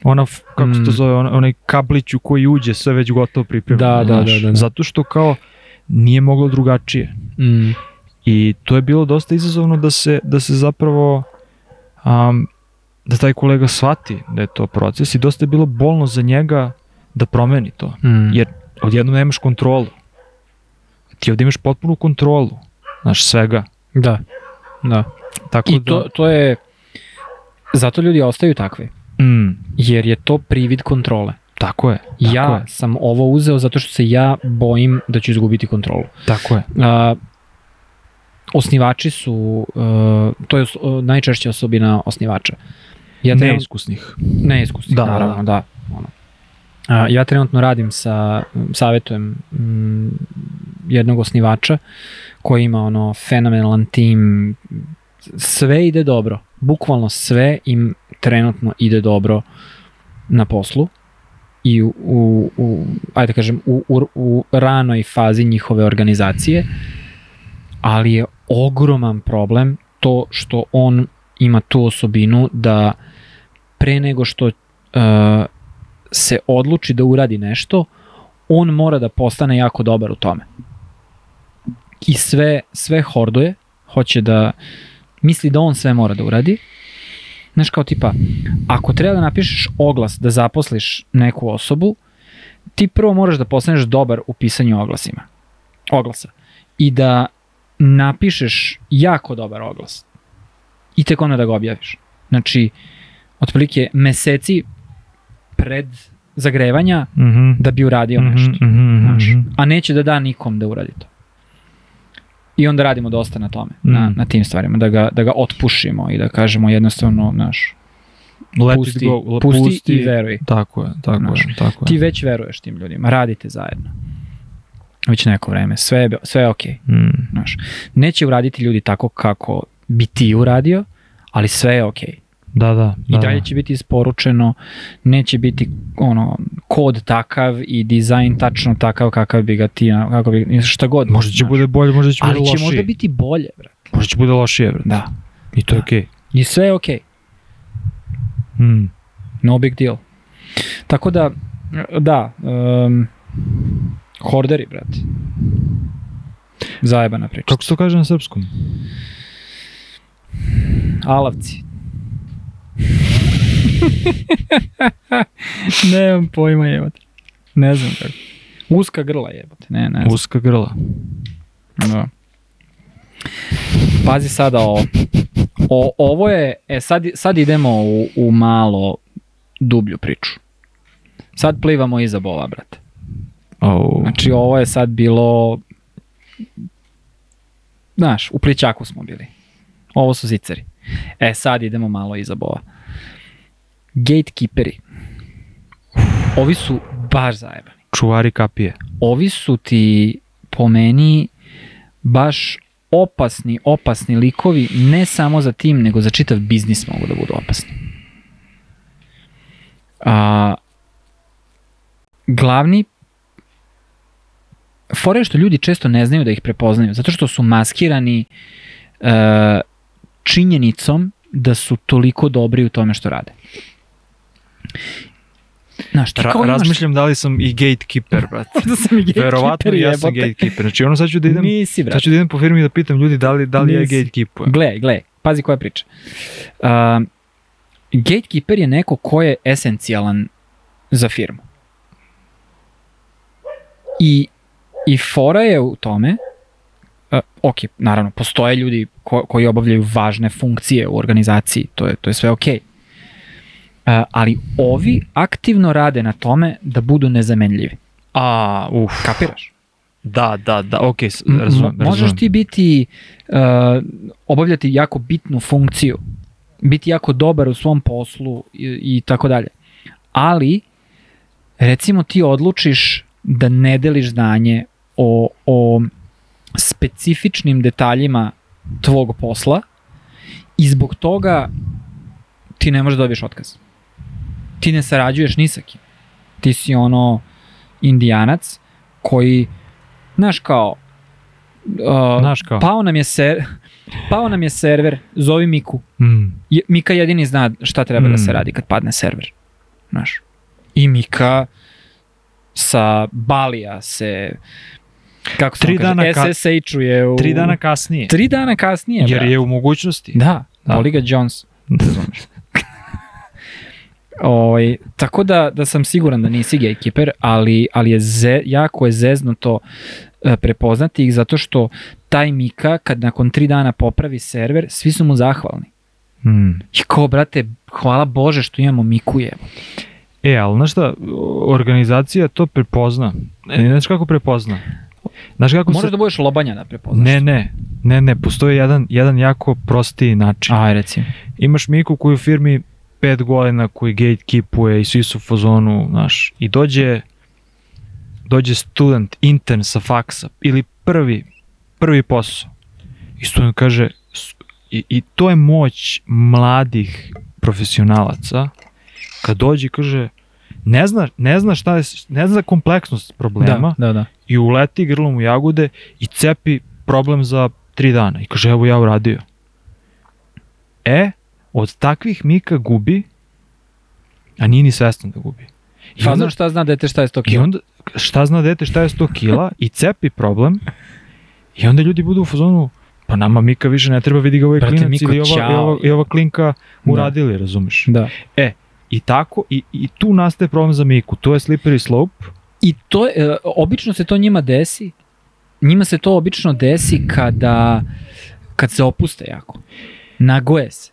ona, kako se to Mm. zove, ona, onaj kablić u koji uđe, sve već gotovo pripremljeno. Da, da, da, da, da. Zato što kao nije moglo drugačije. Mm. I to je bilo dosta izazovno da se, da se zapravo um, da taj kolega shvati da je to proces i dosta je bilo bolno za njega da promeni to. Mm. Jer odjednom nemaš kontrolu. Ti ovde imaš potpunu kontrolu, znaš, svega. Da. Da. Tako I da, to, to je, zato ljudi ostaju takvi, mm, jer je to privid kontrole. tako je, tako ja je, sam ovo uzeo zato što se ja bojim da ću izgubiti kontrolu. tako je. A, osnivači su, uh, to je uh, najčešća osobina osnivača. Ja trenutno, Neiskusnih. neiskusnih, Da, da, da, naravno, da. Ono. A, ja trenutno radim sa, savetujem mm, jednog osnivača koji ima ono fenomenalan tim, sve ide dobro, bukvalno sve im trenutno ide dobro na poslu i u, u, u ajde da kažem, u, u, u ranoj fazi njihove organizacije, ali je ogroman problem to što on ima tu osobinu da pre nego što uh, se odluči da uradi nešto, on mora da postane jako dobar u tome. I sve, sve horduje, hoće da misli da on sve mora da uradi. Znaš kao tipa, ako treba da napišeš oglas da zaposliš neku osobu, ti prvo moraš da postaneš dobar u pisanju oglasima. Oglasa. I da napišeš jako dobar oglas. I tek onda da ga objaviš. Znači, otprilike meseci pred zagrevanja Mhm. da bi uradio Mhm, nešto. mhm, Znaš, mhm. a neće da da nikom da uradi to. I onda radimo dosta na tome, na, Mm. na tim stvarima, da ga, da ga otpušimo i da kažemo jednostavno, znaš, Let pusti, go, pusti, i veruj. Tako je, tako Znaš, je, tako je. Ti već veruješ tim ljudima, radite zajedno. Već neko vreme, sve je, sve je okej. Mm. Znaš, neće uraditi ljudi tako kako bi ti uradio, ali sve je okej. Da, da. I da, dalje da. će biti isporučeno, neće biti ono kod takav i dizajn tačno takav kakav bi ga ti, kako bi, šta god. Možda će znaš. bude bolje, možda će bude ali će lošije. možda biti bolje, brate. Možda će bude lošije, brate. Da. I to je okej. I sve je okej. Mm. No big deal. Tako da, da, um, horderi, brate. Zajebana priča. Kako se to kaže na srpskom? Alavci. Nemam pojma jebate. Ne znam kako. Uska grla jebate. Ne, ne znam. Uska grla. Da. Pazi sada ovo. O, ovo je, e sad, sad idemo u, u malo dublju priču. Sad plivamo iza bola, brate. Oh. Znači ovo je sad bilo, znaš, u plićaku smo bili. Ovo su ziceri. E sad idemo malo iza bola. Gatekeeperi. Ovi su baš zajebani. Čuvari kapije. ovi su ti po meni baš opasni, opasni likovi, ne samo za tim, nego za čitav biznis mogu da budu opasni. A, glavni fora je što ljudi često ne znaju da ih prepoznaju, zato što su maskirani e, činjenicom da su toliko dobri u tome što rade. Znaš, Ra razmišljam da li sam i gatekeeper, brate. Možda sam i gatekeeper, Verovatno ja sam gatekeeper. Znači ono sad ću da idem, Nisi, sad ću da idem po firmi da pitam ljudi da li, da li ja Nisi. gatekeepujem. Gle, gle, pazi koja priča. Uh, gatekeeper je neko ko je esencijalan za firmu. I, I fora je u tome uh, ok, naravno, postoje ljudi ko, koji obavljaju važne funkcije u organizaciji, to je, to je sve ok. Uh, ali ovi aktivno rade na tome da budu nezamenljivi. A, uf. Kapiraš? Da, da, da, ok, razumem, mo- možeš ti biti, uh, obavljati jako bitnu funkciju, biti jako dobar u svom poslu i, i tako dalje. Ali, recimo ti odlučiš da ne deliš znanje o, o specifičnim detaljima tvog posla i zbog toga ti ne možeš da dobiješ otkaz. Ti ne sarađuješ ni sa kim. Ti si ono indijanac koji, znaš kao, uh, Znaš kao? pao nam je ser, pao nam je server, zovi Miku. Mm. Je, Mika jedini zna šta treba da se Mm. radi kad padne server. Znaš. I Mika sa Balija se kako se Tri on kaže, dana ka- SSH-uje u... Tri dana kasnije. Tri dana kasnije, Jer brate. je u mogućnosti. Da, Da. boli ga Jones. Razumeš. Ovaj, tako da, da sam siguran da nisi gatekeeper, ali, ali je ze, jako je zezno to e, prepoznati ih zato što taj Mika kad nakon tri dana popravi server, svi su mu zahvalni. Mm. I kao, brate, hvala Bože što imamo Miku je. E, ali znaš šta, organizacija to prepozna. E, znaš kako prepozna? Znaš kako Možeš se... da budeš lobanja da prepoznaš. Ne, ne, ne, ne, postoji jedan, jedan jako prostiji način. Aj, recimo. Imaš Miku koji u firmi pet godina koji gatekeepuje i svi su u fazonu, znaš, i dođe dođe student, intern sa faksa ili prvi, prvi posao. I student kaže, i, i to je moć mladih profesionalaca, kad dođe i kaže, ne zna, ne zna šta je, ne zna kompleksnost problema, Da, da, da. i uleti grlom u jagode i cepi problem za tri dana. I kaže, evo ja uradio. E, od takvih Mika gubi, a nije ni svestan da gubi. I Pa onda, šta zna dete šta je 100 I kila. onda, šta zna dete šta je 100 kila i cepi problem i onda ljudi budu u fazonu pa nama Mika više ne treba vidi ga ovaj Brate, klinac Miko, ili ova, i ova, i ova klinka uradili, razumeš? Da. I tako, i, i tu nastaje problem za Miku, to je slippery slope, I to je, e, obično se to njima desi, njima se to obično desi kada, kad se opuste jako. Nagoje se.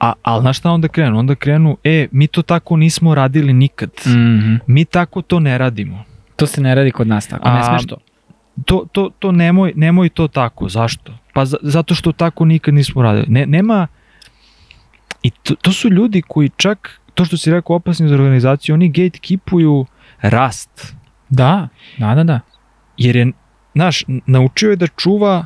A, ali znaš šta onda krenu? Onda krenu, e, mi to tako nismo radili nikad. Mm -hmm. Mi tako to ne radimo. To se ne radi kod nas tako, ne A, smeš to. To, to, to nemoj, nemoj to tako. Zašto? Pa za, zato što tako nikad nismo radili. Ne, nema... I to, to su ljudi koji čak, to što si rekao opasni za organizaciju, oni gatekeepuju rast. Da, da, da, da. Jer je, znaš, naučio je da čuva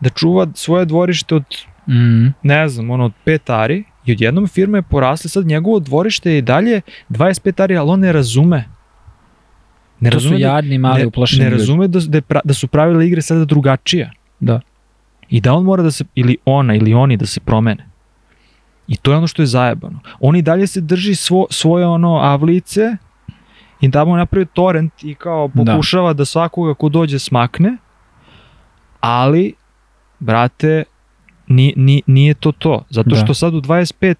da čuva svoje dvorište od Mm. ne znam, ono, od 5 ari i odjednom firma je porasla, sad njegovo dvorište je i dalje 25 ari, ali on ne razume. Ne To su razume da, jadni, mali, ne, uplašeni ne ljudi. razume da, da, pra- da su pravila igre sada drugačija. Da. I da on mora da se, ili ona, ili oni da se promene. I to je ono što je zajebano. On i dalje se drži svo, svoje ono avlice i tamo napravi torrent i kao Da. pokušava da, svakoga ko dođe smakne, ali, brate, ni, ni, nije to to. Zato Da. što sad u 25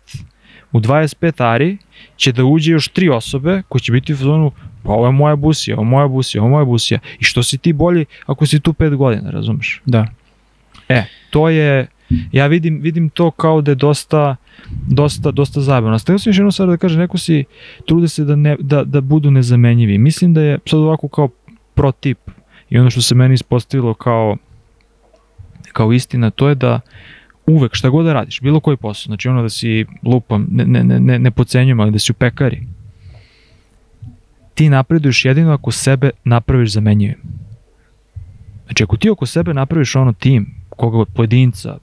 u 25 ari će da uđe još tri osobe koji će biti u zonu pa ovo je moja busija, ovo je moja busija, ovo je moja busija. I što si ti bolji ako si tu 5 godina, razumeš? Da. E, to je, ja vidim, vidim to kao da je dosta, dosta, dosta zajebano. Stavio sam još jednu stvar da kaže, neko si trude se da, ne, da, da budu nezamenjivi. Mislim da je sad ovako kao protip i ono što se meni ispostavilo kao, kao istina, to je da uvek šta god da radiš, bilo koji posao, znači ono da si lupam, ne, ne, ne, ne, pocenjujem, ali da si u pekari, ti napreduješ jedino ako sebe napraviš zamenjivim. Znači ako ti oko sebe napraviš ono tim, koga pojedinca,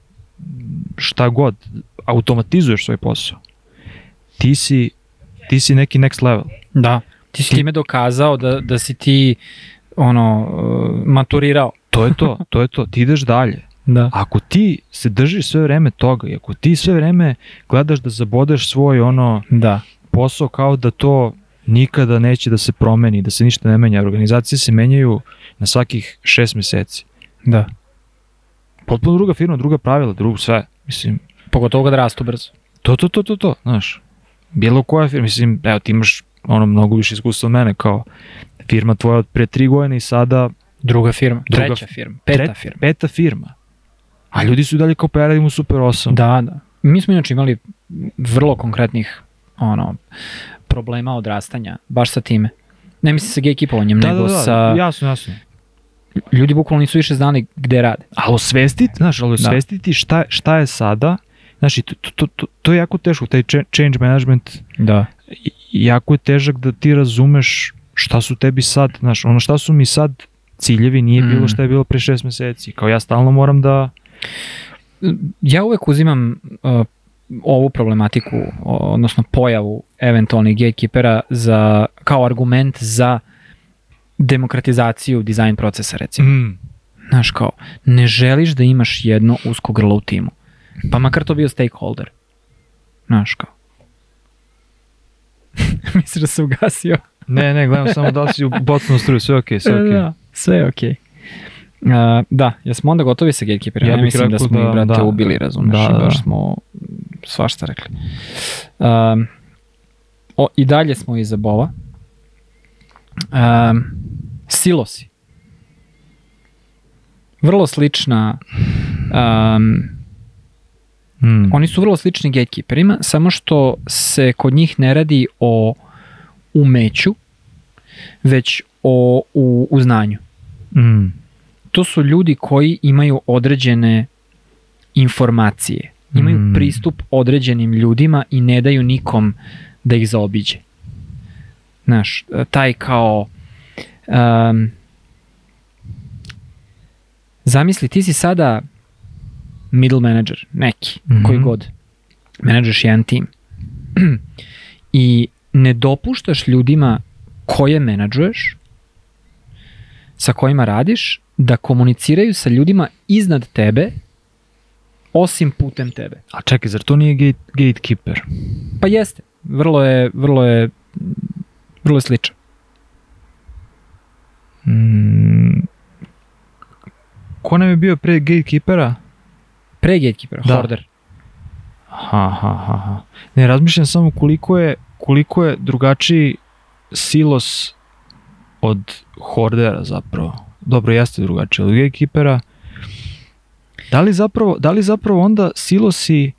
šta god, automatizuješ svoj posao, ti si, ti si neki next level. Da. Ti si Ti- time dokazao da, da si ti ono, uh, maturirao. To je to, to je to, ti ideš dalje. Da. Ako ti se držiš sve vreme toga i ako ti sve vreme gledaš da zabodeš svoj ono Da. posao kao da to nikada neće da se promeni, da se ništa ne menja. Organizacije se menjaju na svakih šest meseci. Da. Potpuno druga firma, druga pravila, drugo sve. Mislim, Pogotovo kad rastu brzo. to, to, to, to, to, znaš. Bilo koja firma, mislim, evo ti imaš ono mnogo više iskustva od mene, kao firma tvoja od pre tri godine i sada Druga firma, Druga treća firma, peta Tre- firma. Peta firma. A ljudi su i dalje kao pa ja radim u Super 8. Da, da. Mi smo inače imali vrlo konkretnih ono, problema odrastanja, baš sa time. Ne mislim sa gatekeepovanjem, da, nego da, da, sa... jasno, jasno. Ljudi bukvalno nisu više znali gde rade. Ali osvestiti, znaš, ali Da. osvestiti šta, šta je sada, znaš, to, to, to, to je jako teško, taj cha- change management, Da. jako je težak da ti razumeš šta su tebi sad, znaš, ono šta su mi sad ciljevi nije Mm. bilo šta je bilo pre šest meseci. Kao ja stalno moram da... Ja uvek uzimam uh, ovu problematiku, odnosno pojavu eventualnih gatekeepera za, kao argument za demokratizaciju dizajn procesa, recimo. Mm. Znaš, kao, ne želiš da imaš jedno usko grlo u timu. Pa makar to bio stakeholder. Znaš, kao. Misliš da se ugasio? Ne, ne, gledam samo da li si u bocnu struju, sve okej, sve okej. Da, sve je okej. Uh, da, jesmo onda gotovi sa gatekeeperima? Ja Ja, mislim da smo da- ih, brate, da. ubili, razumeš, Da, i da, baš da. smo svašta rekli. Um, o, I dalje smo iza Bova. Um, silosi. Vrlo slična um, Mm. Oni su vrlo slični gatekeeperima, samo što se kod njih ne radi o umeću, već o u, u znanju. Mm. To su ljudi koji imaju određene informacije, imaju Mm. pristup određenim ljudima i ne daju nikom da ih zaobiđe. Znaš, taj kao... Um, zamisli, ti si sada middle manager, neki, Mhm. koji god. Menadžeš jedan tim. I ne dopuštaš ljudima koje menadžuješ, sa kojima radiš, da komuniciraju sa ljudima iznad tebe, osim putem tebe. A čekaj, zar to nije gate, gatekeeper? Pa jeste, vrlo je, vrlo je, vrlo je sličan. Mm. Ko nam je bio pre gatekeepera? Pre gatekeepera, Da. hoarder. Ha, ha, ha, ha. Ne, razmišljam samo koliko je, koliko je drugačiji silos od hordera zapravo. Dobro, jeste drugačiji od gatekeepera. Da li zapravo, da li zapravo onda silosi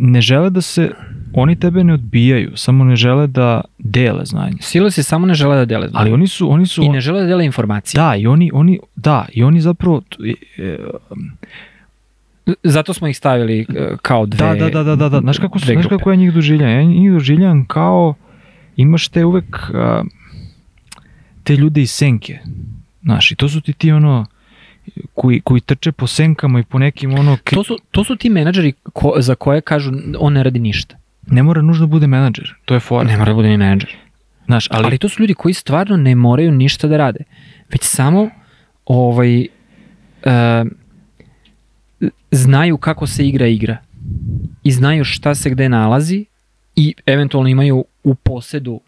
ne žele da se, oni tebe ne odbijaju, samo ne žele da dele znanje. Silosi samo ne žele da dele znanje. Ali oni su, oni su, I ne žele da dele informacije. da, i oni, oni, da, i oni zapravo, e, Zato smo ih stavili e, kao dve... Da, da, da, da, da, da. Znaš kako, su, znaš kako ja njih doživljam? Ja njih doživljam kao, imaš te uvek a, te ljude iz senke. Znaš, i to su ti ti ono, koji, koji trče po senkama i po nekim ono, kri... To su, to su ti menadžeri ko, za koje kažu on ne radi ništa. Ne mora nužno da bude menadžer, to je fora. Ne mora da bude ni menadžer. Znaš, ali, Ali, to su ljudi koji stvarno ne moraju ništa da rade. Već samo ovaj, e, znaju kako se igra igra. I znaju šta se gde nalazi i eventualno imaju u posedu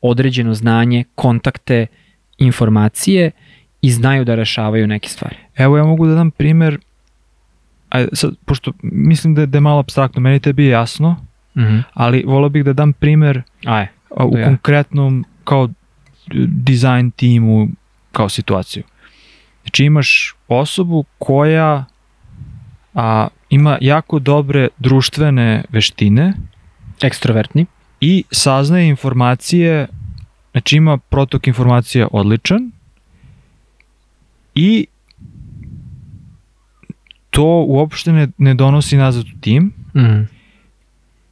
određeno znanje, kontakte, informacije i znaju da rešavaju neke stvari. evo ja mogu da dam primer, ajde, sad, pošto mislim da je, da je malo abstraktno, meni tebi je jasno, Mhm. ali volio bih da dam primer Aj, a, u Ja. konkretnom kao dizajn timu kao situaciju. Znači imaš osobu koja a, ima jako dobre društvene veštine ekstrovertni. i saznaje informacije, znači ima protok informacija odličan i to uopšte ne, ne donosi nazad u tim Mhm.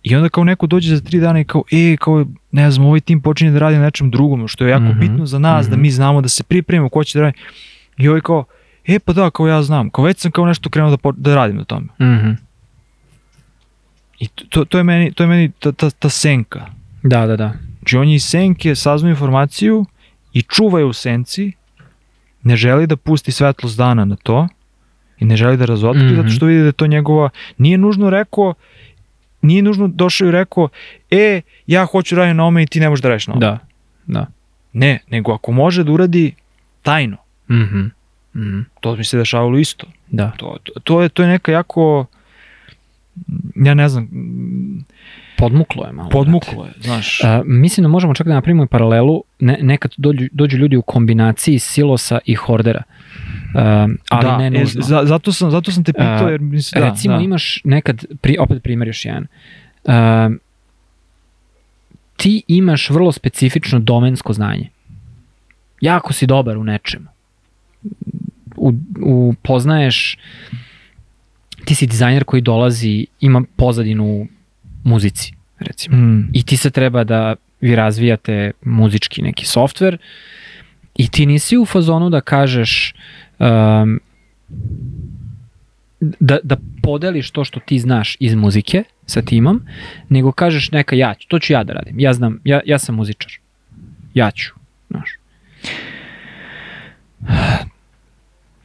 I onda kao neko dođe za tri dana i kao, e, kao, ne znam, ovaj tim počinje da radi na nečem drugom, što je jako Mhm, bitno za nas, da mhm. mi znamo da se pripremimo ko će da radi. I ovaj kao, e, pa da, kao ja znam, kao već sam kao nešto krenuo da, da radim na tome. Mhm. I to- to, je meni, to je meni ta, ta, ta senka. Da, da, da. Znači on je iz senke saznao informaciju i čuva je u senci, ne želi da pusti svetlost dana na to i ne želi da razotkrije Mhm. zato što vidi da je to njegova, nije nužno rekao, nije nužno došao i rekao, e, ja hoću raditi na ome i ti ne možeš da radiš na ome. Da, da. Ne, nego ako može da uradi tajno, Mhm. Mhm. to mi se dešavalo isto. Da. To, to, to, je, to je neka jako, ja ne znam, mm, podmuklo je malo. Podmuklo je, znaš. A, mislim da možemo čak da napravimo i paralelu, ne, nekad dođu, dođu ljudi u kombinaciji silosa i hordera. Um, ali da, ne e, nužno. za, zato, sam, zato sam te pitao, A, jer mislim, da, Recimo da. imaš nekad, pri, opet primjer još jedan, um, ti imaš vrlo specifično domensko znanje. Jako si dobar u nečemu. U, u, poznaješ, ti si dizajner koji dolazi, ima pozadinu u muzici, recimo. Mm. I ti se treba da vi razvijate muzički neki softver i ti nisi u fazonu da kažeš um, da, da podeliš to što ti znaš iz muzike sa timom, nego kažeš neka ja ću, to ću ja da radim. Ja znam, ja, ja sam muzičar. Ja ću, znaš.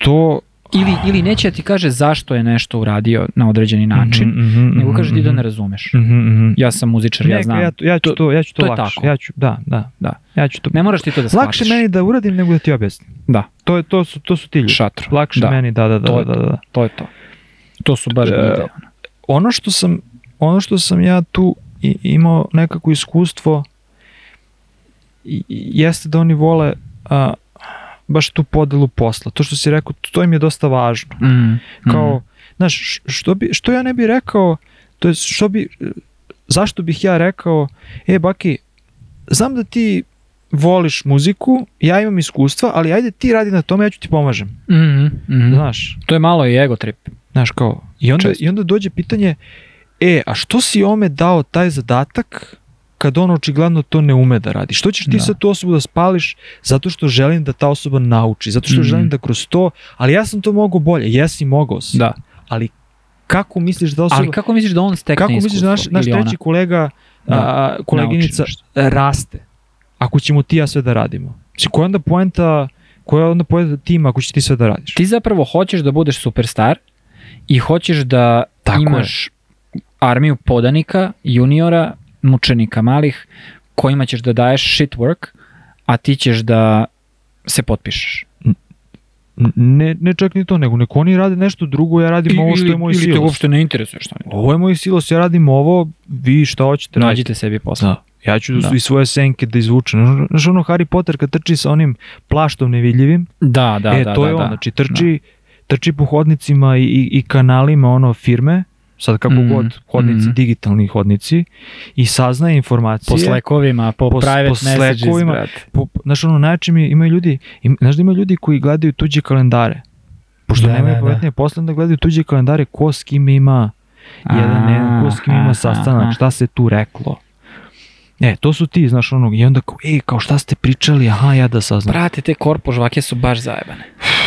To... Ili, ili neće da ti kaže zašto je nešto uradio na određeni način, Mhm, mhm, nego kaže ti da mhm. ne razumeš. Mhm, mhm. Ja sam muzičar, ja Neka, znam. Ja, to- ja ću To- ja ću to, to lakše. tako. Ja ću, da, da, Da. Ja ću to. Ne moraš ti to da shvatiš. Lakše meni da uradim nego da ti objasnim. Da. To je to su to su ti ljudi. Šatro. Lakše Da. meni, da, da, da, To da, je da, da. To je to. To su baš E, uh, Ono što sam ono što sam ja tu i, imao nekako iskustvo i- i- jeste da oni vole a, baš tu podelu posla. To što si rekao, to im je dosta važno. Mm, Kao, mm. znaš, što, bi, što ja ne bi rekao, to je što bi, zašto bih ja rekao, e Baki, znam da ti voliš muziku, ja imam iskustva, ali ajde ti radi na tome, ja ću ti pomažem. Mhm, mhm. Znaš, To je malo i ego trip. znaš kao, i onda, Često. i onda dođe pitanje, e, a što si ome dao taj zadatak kad on očigledno to ne ume da radi? Što ćeš ti Da. sad tu osobu da spališ zato što želim da ta osoba nauči, zato što Mhm. želim da kroz to, ali ja sam to mogao bolje, jesi mogao si, Da. ali kako misliš da osoba, Ali kako misliš da on stekne kako misliš da naš, naš treći kolega, Da, a, koleginica raste, ako ćemo ti ja sve da radimo? Znači, koja je onda poenta, koja je onda poenta tima ako će ti sve da radiš? Ti zapravo hoćeš da budeš superstar i hoćeš da Tako imaš armiju podanika, juniora, mučenika malih, kojima ćeš da daješ shit work, a ti ćeš da se potpišeš. Ne, ne čak ni to, nego neko oni rade nešto drugo, ja radim ovo što je moj ili te silos. uopšte ne interesuje šta oni. Ovo je moj silos, ja radim ovo, vi šta hoćete raditi. Nađite sebi posao. Da. Ja ću Da. i svoje senke da izvučem. Znaš ono Harry Potter kad trči sa onim plaštom nevidljivim, Da, da, e, da. to da, je on, da. znači trči, trči po hodnicima i, i, i kanalima ono firme, sad kako Mhm, god, hodnici, mhm. digitalni hodnici, i saznaje informacije. Po slekovima, po, Po- private po messages, Slackovima. brate. po, znaš ono, najčešće mi imaju ljudi, im, znaš da imaju ljudi koji gledaju tuđe kalendare. Pošto Da, nemaju da, da. pametnije posle, onda gledaju tuđe kalendare ko s kim ima jedan, jedan ko s kim ima sastanak, šta se tu reklo. E, to su ti, znaš ono, i onda kao, ej, kao šta ste pričali, aha, ja da saznam. Brate, te korpo žvake su baš zajebane.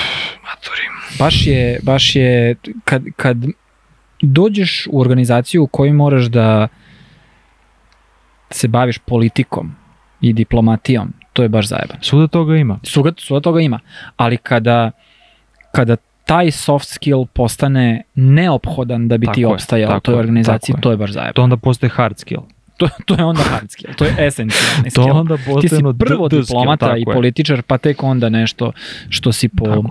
Matori. Baš je, baš je, kad, kad dođeš u organizaciju u kojoj moraš da se baviš politikom i diplomatijom, to je baš zajebano. Svuda toga ima. Suga, suga toga ima, ali kada, kada taj soft skill postane neophodan da bi Tako ti je, opstajao u toj organizaciji, to je baš zajebano. To onda postaje hard skill. To, to je onda hard skill, to je esencijalni To skill. onda Ti si prvo skill, diplomata tako i političar, pa tek onda nešto što si po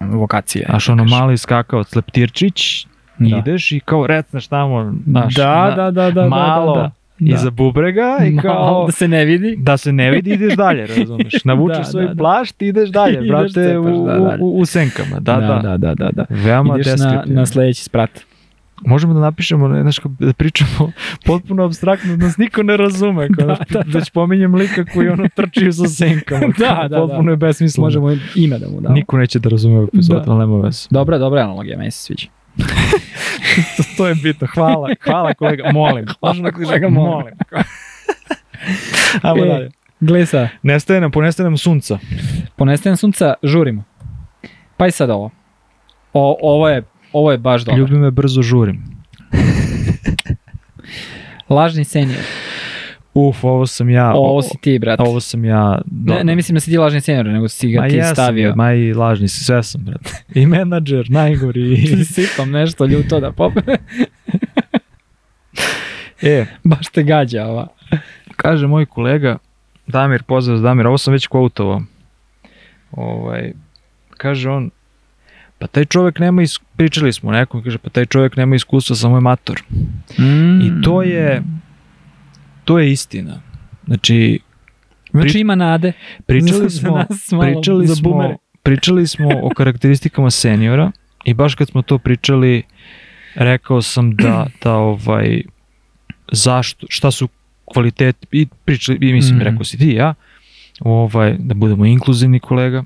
vokacije. Znaš, ono mali skakao sleptirčić, Da. ideš i kao recneš tamo, znaš, da, na- da, da, da, malo da, da, da. iza bubrega i Malo kao da se ne vidi. da se ne vidi ideš dalje, razumeš? Navučeš Da, svoj da, da. plašt i ideš dalje, Ideš, brate, cepaš, u, da, dalje. u, u senkama. Da, da. da, da, da, da. Veoma Ideš na, na sledeći sprat. Možemo da napišemo, ne, znaš, da pričamo potpuno abstraktno, da nas niko ne razume. Kao, Da, da, da, da. Već pominjem lika koji ono trči sa senkama. Da, kao, da, Potpuno da. je besmisleno. Možemo ime da mu damo. Niko neće da razume ovaj epizod, Da. ali nema veze. Dobra, dobra analogija, meni se sviđa. to je bitno. Hvala, hvala kolega. Molim. Hvala, kolega, molim. Ajmo E, dalje. Glesa, Nestaje nam, ponestaje nam sunca. ponestajem sunca, žurimo. Pa i sad ovo. O, ovo je ovo je baš dobro. Ljubi me, brzo žurim. Lažni senior. Uf, ovo sam ja. Ovo si ti, brate. Ovo sam ja. Ne, ne mislim da si ti lažni senior, nego si ga Ma ti jesam, stavio. Ma i lažni si, sve sam, brate. I menadžer, najgori. Sipam nešto ljuto da pop... e, baš te gađa ova. kaže moj kolega, Damir, pozdrav Damir, ovo sam već kvoutovao. Ovaj, kaže on, pa taj čovek nema, is... pričali smo nekom, kaže, pa taj čovek nema iskustva, samo je mator. Mm. I to je, to je istina. Znači, Znači Pri- ima nade. pričali smo, pričali smo, pričali smo o karakteristikama seniora i baš kad smo to pričali, rekao sam da, da ovaj, zašto, šta su kvaliteti, i pričali, i mislim, Mhm. rekao si ti ja, ovaj, da budemo inkluzivni kolega,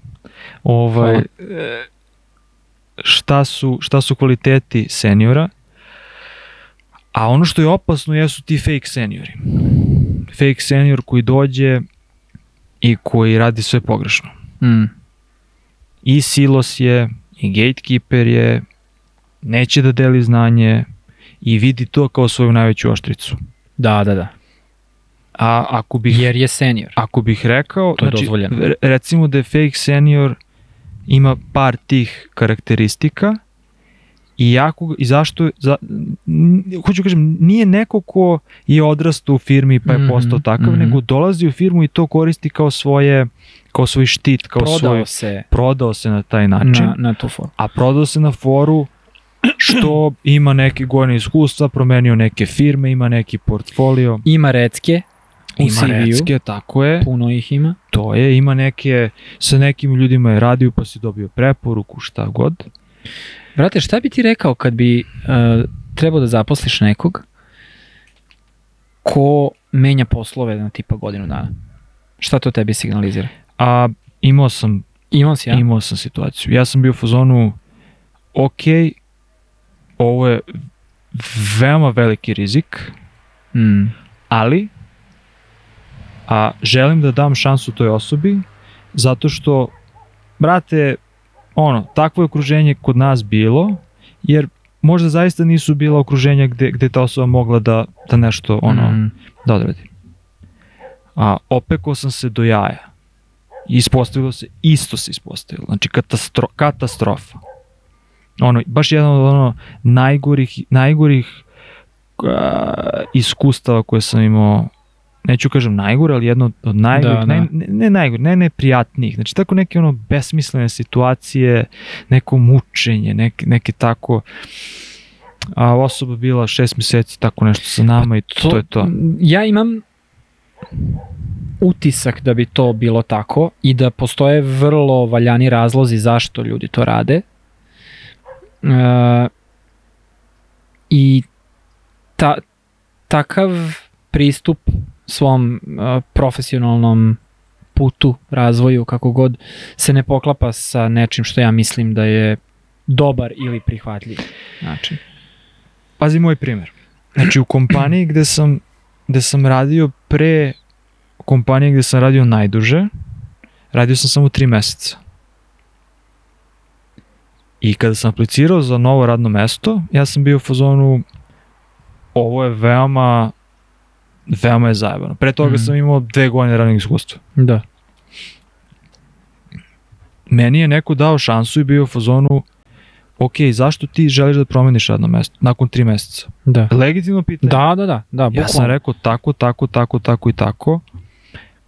ovaj, Hvala. šta su, šta su kvaliteti seniora, a ono što je opasno jesu ti fake seniori. Fake senior koji dođe i koji radi sve pogrešno. Mm. I silos je, i gatekeeper je, neće da deli znanje i vidi to kao svoju najveću oštricu. Da, da, da. A ako bih, Jer je senior. ako bih rekao, To je znači, dozvoljeno. re- recimo da je fake senior ima par tih karakteristika i jako, i zašto, za, hoću kažem, nije neko ko je odrastao u firmi pa je Mhm, postao takav, mhm. nego dolazi u firmu i to koristi kao svoje, kao svoj štit, kao svoj, Prodao se prodao se na taj način, na, na tu formu. a prodao se na foru što ima neke godine iskustva, promenio neke firme, ima neki portfolio, Ima recke u ima recke, tako je, puno ih ima. to je, ima neke, sa nekim ljudima je radio pa si dobio preporuku, šta god. Brate, šta bi ti rekao kad bi uh, trebao da zaposliš nekog ko menja poslove na tipa godinu dana? Šta to tebi signalizira? A imao sam, Imao si, ja? imao sam situaciju. Ja sam bio u fazonu, ok, ovo je veoma veliki rizik, Mm. ali a želim da dam šansu toj osobi zato što brate ono takvo je okruženje kod nas bilo jer možda zaista nisu bila okruženja gde, gde ta osoba mogla da, da nešto ono Mm. da odradi. A opekao sam se do jaja. Ispostavilo se, isto se ispostavilo. Znači katastro, katastrofa. Ono, baš jedan od ono najgorih, najgorih a, iskustava koje sam imao neću kažem najgore, ali jedno od najgorih, Da, da. naj, ne, ne najgore, ne neprijatnijih. Znači tako neke ono besmislene situacije, neko mučenje, neke, neke tako a osoba bila šest meseci tako nešto sa nama i to, to je to. Ja imam utisak da bi to bilo tako i da postoje vrlo valjani razlozi zašto ljudi to rade. E, I ta, takav pristup svom e, profesionalnom putu, razvoju, kako god, se ne poklapa sa nečim što ja mislim da je dobar ili prihvatljiv način. Pazi moj primjer. Znači u kompaniji gde sam, gde sam radio pre kompanije gde sam radio najduže, radio sam samo tri meseca. I kada sam aplicirao za novo radno mesto, ja sam bio u fazonu ovo je veoma veoma je zajebano. Pre toga Mhm. sam imao dve godine radnog iskustva. Da. Meni je neko dao šansu i bio u fazonu ok, zašto ti želiš da promeniš radno mesto nakon tri meseca? Da. Legitimno pitanje. Da, da, da, da, Ja sam rekao tako, tako, tako, tako i tako.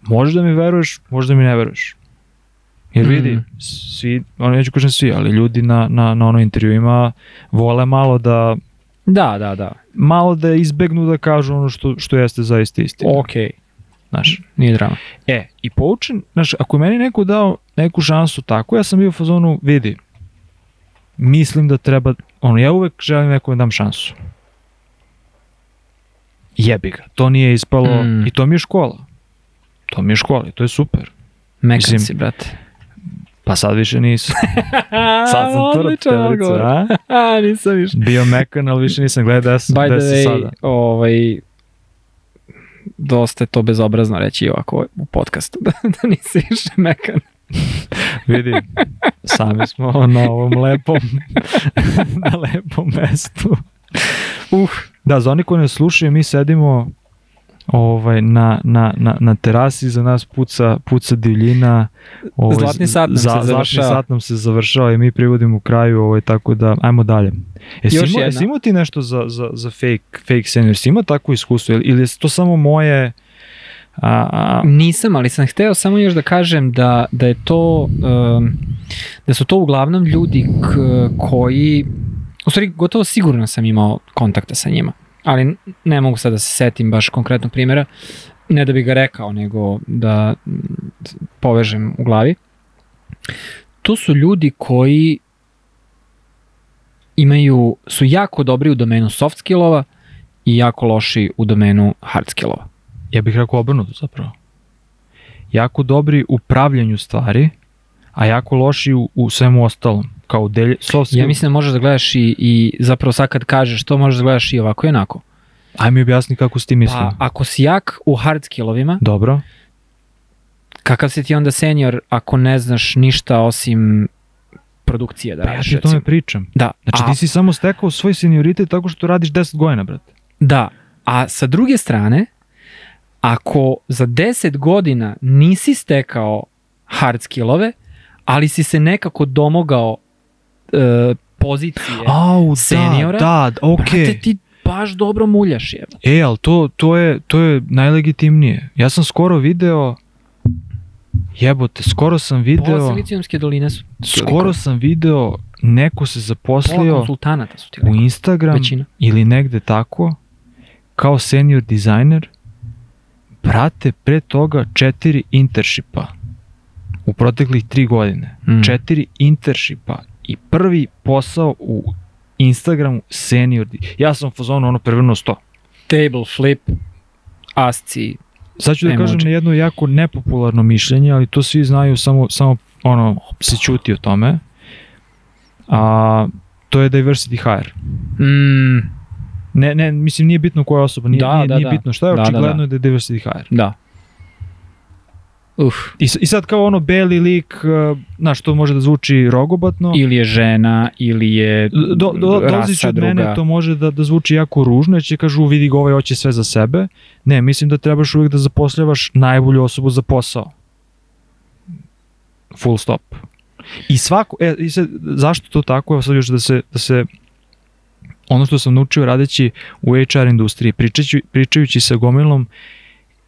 Možeš da mi veruješ, možda mi ne veruješ. Jer vidi, Mm. svi, ono neću kažem svi, ali ljudi na, na, na ono intervjuima vole malo da Da, da, da. Malo da izbegnu da kažu ono što, što jeste zaista istina. Ok, Znaš. nije drama. E, i poučen, znaš, ako je meni neko dao neku šansu tako, ja sam bio u fazonu, vidi, mislim da treba, ono, ja uvek želim nekom da dam šansu. Jebi ga, to nije ispalo, Mm. i to mi je škola. To mi je škola i to je super. Mekan si, brate. Pa sad više nisam. Sad sam tvrd telica, a? a? nisam više. Bio mekan, ali više nisam gledao da sam, By da the way, sada. ovaj, dosta je to bezobrazno reći ovako u podcastu, da, da nisi više mekan. Vidi, sami smo na ovom lepom, na lepom mestu. Uh, da, za oni koji ne slušaju, mi sedimo ovaj, na, na, na, na terasi, za nas puca, puca divljina. Ovaj, Zlatni sat nam se završava. Zlatni sat nam se završava i mi privodimo u kraju, ovaj, tako da, ajmo dalje. Jesi Još jedna. jesi imao ti nešto za, za, za fake, fake senior? Jesi imao takvo iskustvo ili, ili je to samo moje... A, a, Nisam, ali sam hteo samo još da kažem da, da je to, um, da su to uglavnom ljudi k, koji, u stvari gotovo sigurno sam imao kontakta sa njima, ali ne mogu sad da se setim baš konkretnog primjera, ne da bi ga rekao, nego da mm, povežem u glavi. To su ljudi koji imaju, su jako dobri u domenu soft skillova i jako loši u domenu hard skillova. Ja bih rekao obrnuto zapravo. Jako dobri u pravljanju stvari, a jako loši u, u svemu ostalom. Kao delje, soft skill. Ja mislim da možeš da gledaš i, i zapravo sad kad kažeš to možeš da gledaš i ovako i onako. Aj mi objasni kako si ti mislim. Pa ako si jak u hard skillovima, Dobro. kakav si ti onda senior ako ne znaš ništa osim produkcije da Pa ja radiš? ti o tome pričam. Da, Znači a, ti si samo stekao svoj senioritet tako što radiš 10 godina, brate. da, a sa druge strane, ako za 10 godina nisi stekao hard skillove, ali si se nekako domogao e, pozicije, Au, seniora, da, da, okej. brate, ti baš dobro muljaš je. E, ali to, to, je, to je najlegitimnije. Ja sam skoro video, jebote, skoro sam Pola video, Silicijumske doline su skoro sam video, neko se pola zaposlio su ti u. Instagram Većina. ili negde tako, kao senior dizajner, brate, pre toga četiri intershipa u proteklih tri godine. Mm. Četiri intershipa i prvi posao u Instagramu senior. Ja sam u fazonu ono prevrnuo sto. Table flip, asci, Sad ću da Emoji. kažem na jedno jako nepopularno mišljenje, ali to svi znaju, samo, samo ono, se čuti o tome. A, to je diversity hire. mm, Ne, ne, mislim nije bitno koja osoba, nije, Da, nije, da, nije da. bitno šta je, Da, da, očigledno da. je da je diversity hire. da. Uf, I, I sad kao ono beli lik, uh, znaš, to može da zvuči rogobatno. ili je žena, ili je Do, do, dolazi rasa od druga. mene, to može da, da zvuči jako ružno, jer će kažu vidi ga ovaj hoće sve za sebe. Ne, mislim da trebaš uvijek da zapošljavaš najbolju osobu za posao. Full stop. I svako, e, i sad, zašto to tako? Evo sad još da se, da se ono što sam naučio radeći u HR industriji, pričajući, pričajući sa gomilom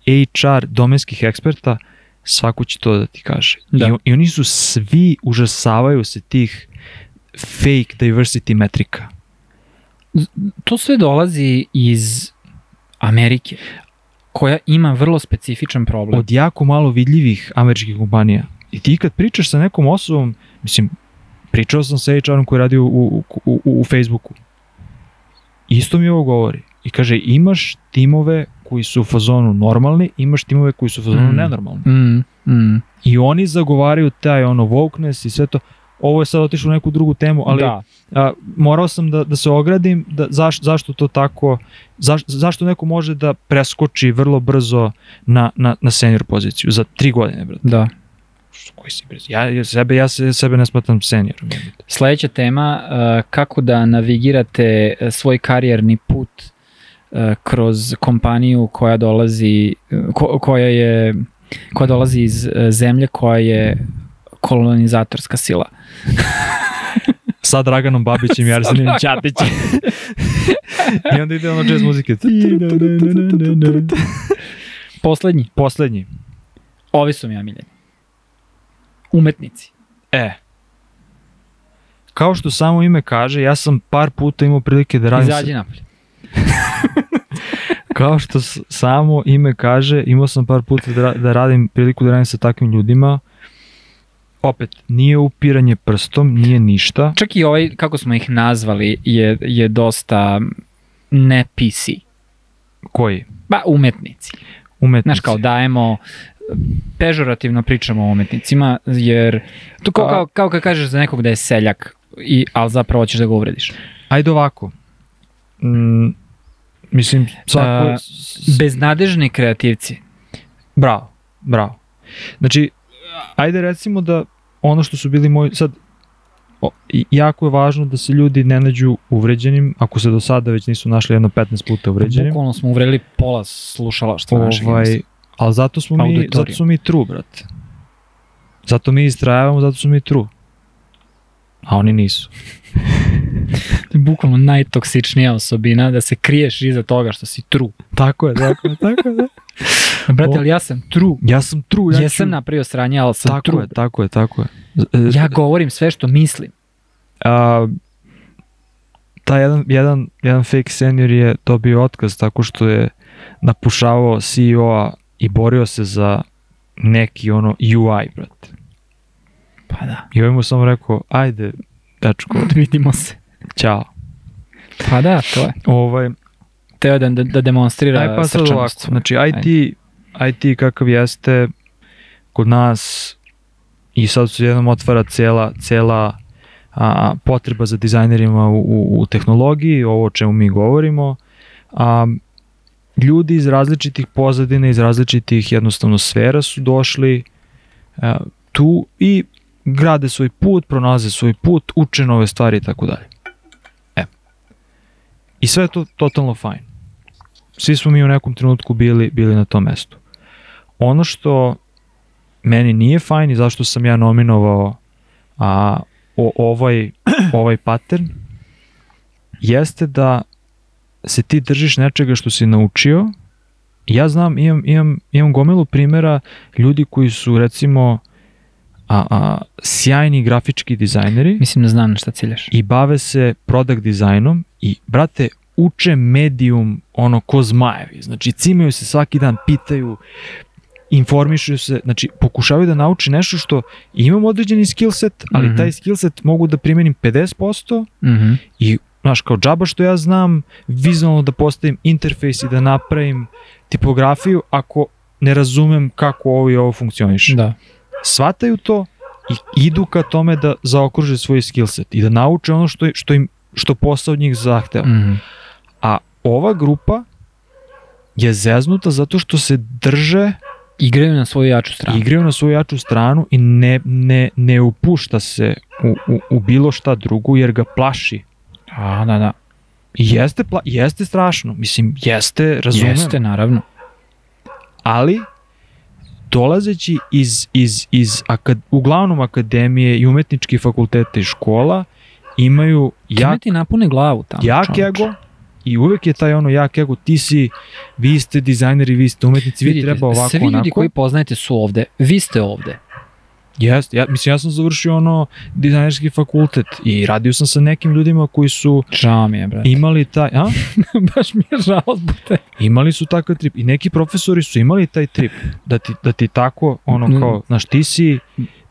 HR domenskih eksperta, svako će to da ti kaže. Da. I, I oni su svi, užasavaju se tih fake diversity metrika. To sve dolazi iz Amerike, koja ima vrlo specifičan problem. Od jako malo vidljivih američkih kompanija. I ti kad pričaš sa nekom osobom, mislim, pričao sam sa HR-om koji radi u, u, u, u Facebooku. Isto mi ovo govori. I kaže, imaš timove koji su u fazonu normalni, imaš timove koji su u fazonu Mm. nenormalni. Mm, mm, I oni zagovaraju taj ono wokeness i sve to. Ovo je sad otišlo u neku drugu temu, ali da. a, morao sam da, da se ogradim, da, zaš, zašto to tako, zaš, zašto neko može da preskoči vrlo brzo na, na, na senior poziciju za tri godine, brate. Da. Što, Koji si, brate? Ja, ja, sebe, ja se, sebe ne smatram seniorom. Sledeća tema, kako da navigirate uh, svoj karijerni put kroz kompaniju koja dolazi, uh, ko, koja je koja dolazi iz uh, zemlje koja je kolonizatorska sila. Sa Draganom Babićem i Arsenijem Ćatićem. I onda ide ono jazz muzike. Poslednji, Poslednji. ovi su mi omiljeni. Umetnici. E. Kao što samo ime kaže, ja sam par puta imao prilike da radim Izađi napolje. Kao što samo ime kaže, imao sam par puta da, da radim priliku da radim sa takvim ljudima. Opet, nije upiranje prstom, nije ništa. Čak i ovaj, kako smo ih nazvali, je, je dosta ne PC. Koji? Ba, umetnici. Umetnici. Znaš, kao dajemo, pežorativno pričamo o umetnicima, jer to kao, kao, kao kad kažeš za nekog da je seljak, i, ali zapravo ćeš da ga uvrediš. Ajde ovako. Mm, mislim, svako... A, Beznadežni kreativci. Bravo, bravo. Znači, ajde recimo da ono što su bili moji, sad, o, jako je važno da se ljudi ne nađu uvređenim, ako se do sada već nisu našli jedno 15 puta uvređenim. Bukvalno smo uvreli pola slušalaštva našeg. Ovaj, mislim. ali zato smo mi, zato smo mi true, brate. Zato mi istrajavamo, zato smo mi true. A oni nisu. Bukvalno najtoksičnija osobina da se kriješ iza toga što si true. Tako je, tako je, tako je. Brate, O- ali ja sam true. Ja sam true, ja Jesam ću... napravio sranje, ali sam Tako true. je, tako je, tako je. E, Ja govorim sve što mislim. a, taj jedan, jedan, jedan fake senior je dobio otkaz tako što je napušavao CEO-a i borio se za neki ono UI, brate. Pa da. I ovaj mu samo rekao, ajde, dečko, Vidimo se. ćao. Pa da, to je. Ovaj, Teo da, da, da demonstrira Aj pa sad ovako, srčanost. znači IT, IT kakav jeste kod nas i sad se jednom otvara cela, cela a, potreba za dizajnerima u, u, u tehnologiji, ovo o čemu mi govorimo, a, ljudi iz različitih pozadina, iz različitih jednostavno sfera su došli a, tu i grade svoj put, pronalaze svoj put, uče nove stvari i tako dalje. E. I sve je to totalno fajn svi smo mi u nekom trenutku bili, bili na tom mestu. Ono što meni nije fajn i zašto sam ja nominovao a, o, ovaj, ovaj pattern, jeste da se ti držiš nečega što si naučio. Ja znam, imam, imam, imam gomilu primera ljudi koji su recimo a, a, sjajni grafički dizajneri Mislim da znam na šta ciljaš. i bave se product dizajnom i, brate, uče medium ono ko zmajevi. Znači, cimaju se svaki dan, pitaju, informišu se, znači, pokušavaju da nauči nešto što imam određeni skill set, ali Mhm. taj skill set mogu da primenim 50% Mhm. i, znaš, kao džaba što ja znam vizualno da postavim interfejs i da napravim tipografiju ako ne razumem kako ovo i ovo funkcioniše Da. Shvataju to i idu ka tome da zaokruže svoj skill set i da nauče ono što, što im što posao od njih zahteva. Mhm. A ova grupa je zeznuta zato što se drže, Igraju na svoju jaču stranu. igraju na svoju jaču stranu i ne, ne, ne upušta se u, u, u bilo šta drugo jer ga plaši. A, da, da. I jeste, pla, jeste strašno, mislim, jeste, razumem, Jeste, naravno. ali dolazeći iz, iz, iz akad, uglavnom akademije i umetničkih fakulteta i škola imaju jak, ti napune glavu tamo. jak čoveče. ego i uvek je taj ono jak ego, ti si, vi ste dizajneri, vi ste umetnici, vi Vidite, treba ovako, svi ljudi onako. koji poznajete su ovde. Vi ste ovde. Jeste, ja, mislim, ja sam završio ono dizajnerski fakultet i radio sam sa nekim ljudima koji su Žao mi je, brate. imali taj, a? Baš mi je žao zbog te. Imali su takav trip i neki profesori su imali taj trip da ti, da ti tako ono kao, znaš, ti si,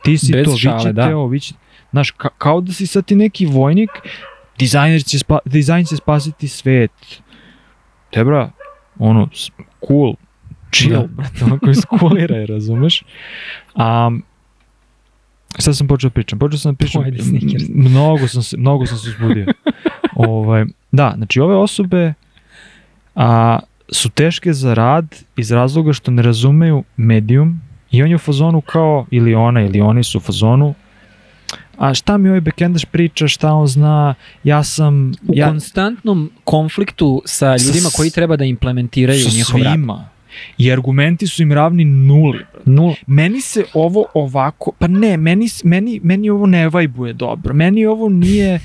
ti si Bez to, šale, vi ćete da. vi ćete, znaš, ka, kao da si sad ti neki vojnik, dizajner će, spa, dizajn će spasiti svet. Tebra, ono, s- cool, chill, Da. brate, ono koji skulira, razumeš? A, sad sam počeo da pričam, počeo sam da pričam, Pojedi mnogo sam se, mnogo sam se uzbudio. ovaj, da, znači ove osobe a, su teške za rad iz razloga što ne razumeju medium i on je u fazonu kao, ili ona ili oni su u fazonu a šta mi ovaj backendaš priča, šta on zna, ja sam... U ja, konstantnom konfliktu sa Sa ljudima s- koji treba da implementiraju sa njihov rad. svima. I argumenti su im ravni nuli. Nula. Meni se ovo ovako, pa ne, meni, meni, meni ovo ne vajbuje dobro. Meni ovo nije,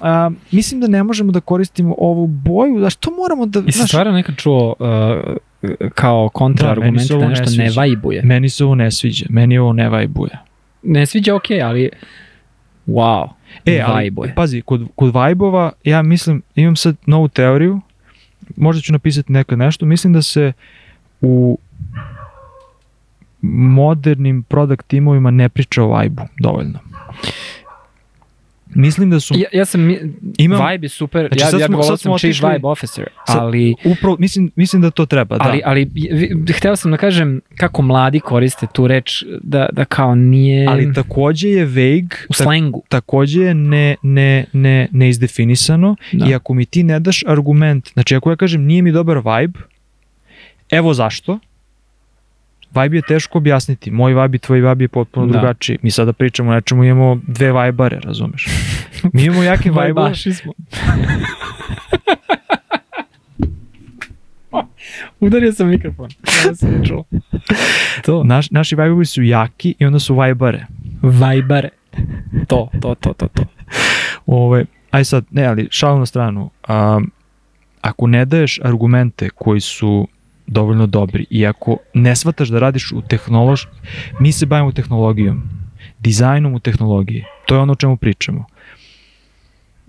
a, mislim da ne možemo da koristimo ovu boju, da što moramo da... I se znaš, stvarno nekad čuo uh, kao kontraargument Da, da, nešto ne ne vajbuje. Meni se ovo ne sviđa, meni ovo ne vajbuje. Ne sviđa ok, ali wow, E, ali, vajbuje. pazi, kod, kod vajbova, ja mislim, imam sad novu teoriju, možda ću napisati nekad nešto, mislim da se u modernim product timovima ne priča o vajbu dovoljno. Mislim da su... Ja, ja sam, Imam- vibe je super, Znači, ja, sad ja smo- sad sam chief otišli- vibe officer, Sad- ali, Upravo, mislim, mislim da to treba, ali, da. ali vi- hteo sam da kažem kako mladi koriste tu reč, da, da kao nije Ali takođe je vague, u ta, slengu. takođe je ne, ne, ne, neizdefinisano Da. i ako mi ti ne daš argument, znači ako ja kažem nije mi dobar vibe, evo zašto, vibe je teško objasniti, moj vibe i tvoj vibe je potpuno Da. drugačiji. Mi sada pričamo o nečemu, imamo dve vajbare, razumeš? Mi imamo jake vajbove, Vajbaši smo. Udario sam mikrofon. Ja sam čuo. To. Naš, naši vajbovi su jaki i onda su vajbare. Vajbare. To, to, to, to, to. Ove, aj sad, ne, ali šalu na stranu. Um, ako ne daješ argumente koji su dovoljno dobri i ako ne shvataš da radiš u tehnološ... Mi se bavimo tehnologijom, dizajnom u tehnologiji. To je ono o čemu pričamo.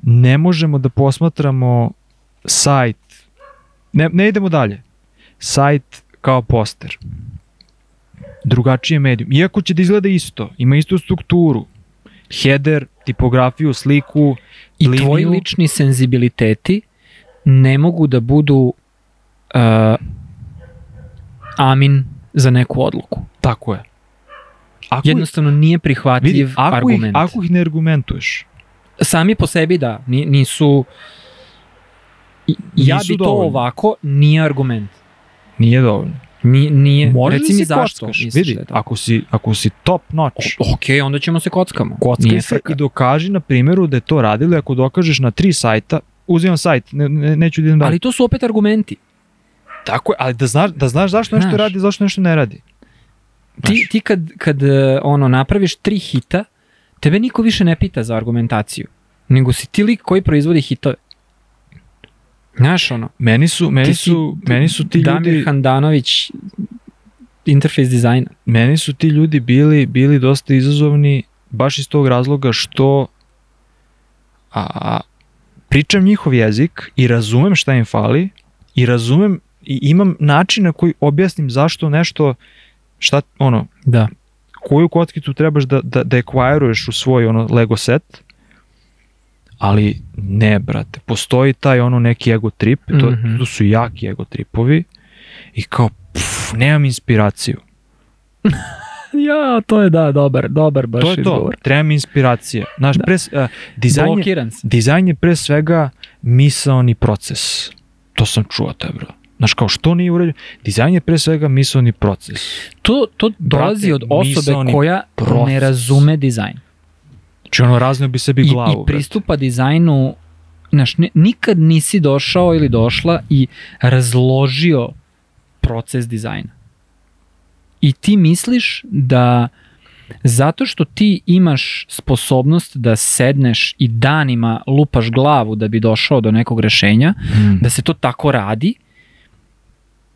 ne možemo da posmatramo sajt, ne, ne idemo dalje, sajt kao poster. Drugačije medijum. Iako će da izgleda isto, ima istu strukturu, header, tipografiju, sliku, I liniju. tvoji lični senzibiliteti ne mogu da budu uh, amin za neku odluku. Tako je. Ako, Jednostavno nije prihvatljiv vidi, ako, ih, argument. ako ih ne argumentuješ, Sami po sebi da, ni- nisu... I- Ja Nisu bi to dovoljni. ovako, nije argument. nije dovoljno. Ni, nije, Možeš reci da mi zašto. kockaš. Vidi, da ako si, ako si top notch, O, ok, onda ćemo se kockamo. kockaj se i dokaži na primjeru da je to radili, ako dokažeš na tri sajta, uzimam sajt, ne, ne, neću da idem dalje. Ali to su opet argumenti. Tako je, ali da znaš, da znaš zašto nešto Znaš. radi, zašto nešto ne radi. Ti, Znaš. ti kad, kad e, ono, napraviš tri hita, tebe niko više ne pita za argumentaciju. Nego si ti lik koji proizvodi hitove. Znaš ono, Meni su, meni Ti su, meni su ti Damir ljudi, Handanović interface dizajna. meni su ti ljudi bili, bili dosta izazovni baš iz tog razloga što a, pričam njihov jezik i razumem šta im fali i razumem i imam način na koji objasnim zašto nešto šta ono Da. koju kockicu trebaš da, da, da acquire-uješ u svoj ono Lego set, ali ne, brate, postoji taj ono neki ego trip, to, Mhm. to su jaki ego tripovi i kao, pff, nemam inspiraciju. Ja, to je da, dobar, dobar baš to je to, trebam inspiracije. Znaš, Da. pre, a, dizajn, je, Blokiran dizajn je pre svega misaoni proces. To sam čuo te, bro. Znaš, kao što nije urađeno? Dizajn je pre svega misaoni proces. To, to dolazi od osobe koja proces. ne razume dizajn. Znači, ono razneo bi sebi I, glavu. i brate. pristupa dizajnu znaš, ne, nikad nisi došao ili došla i razložio proces dizajna. I ti misliš da zato što ti imaš sposobnost da sedneš i danima lupaš glavu da bi došao do nekog rešenja, Mm. da se to tako radi,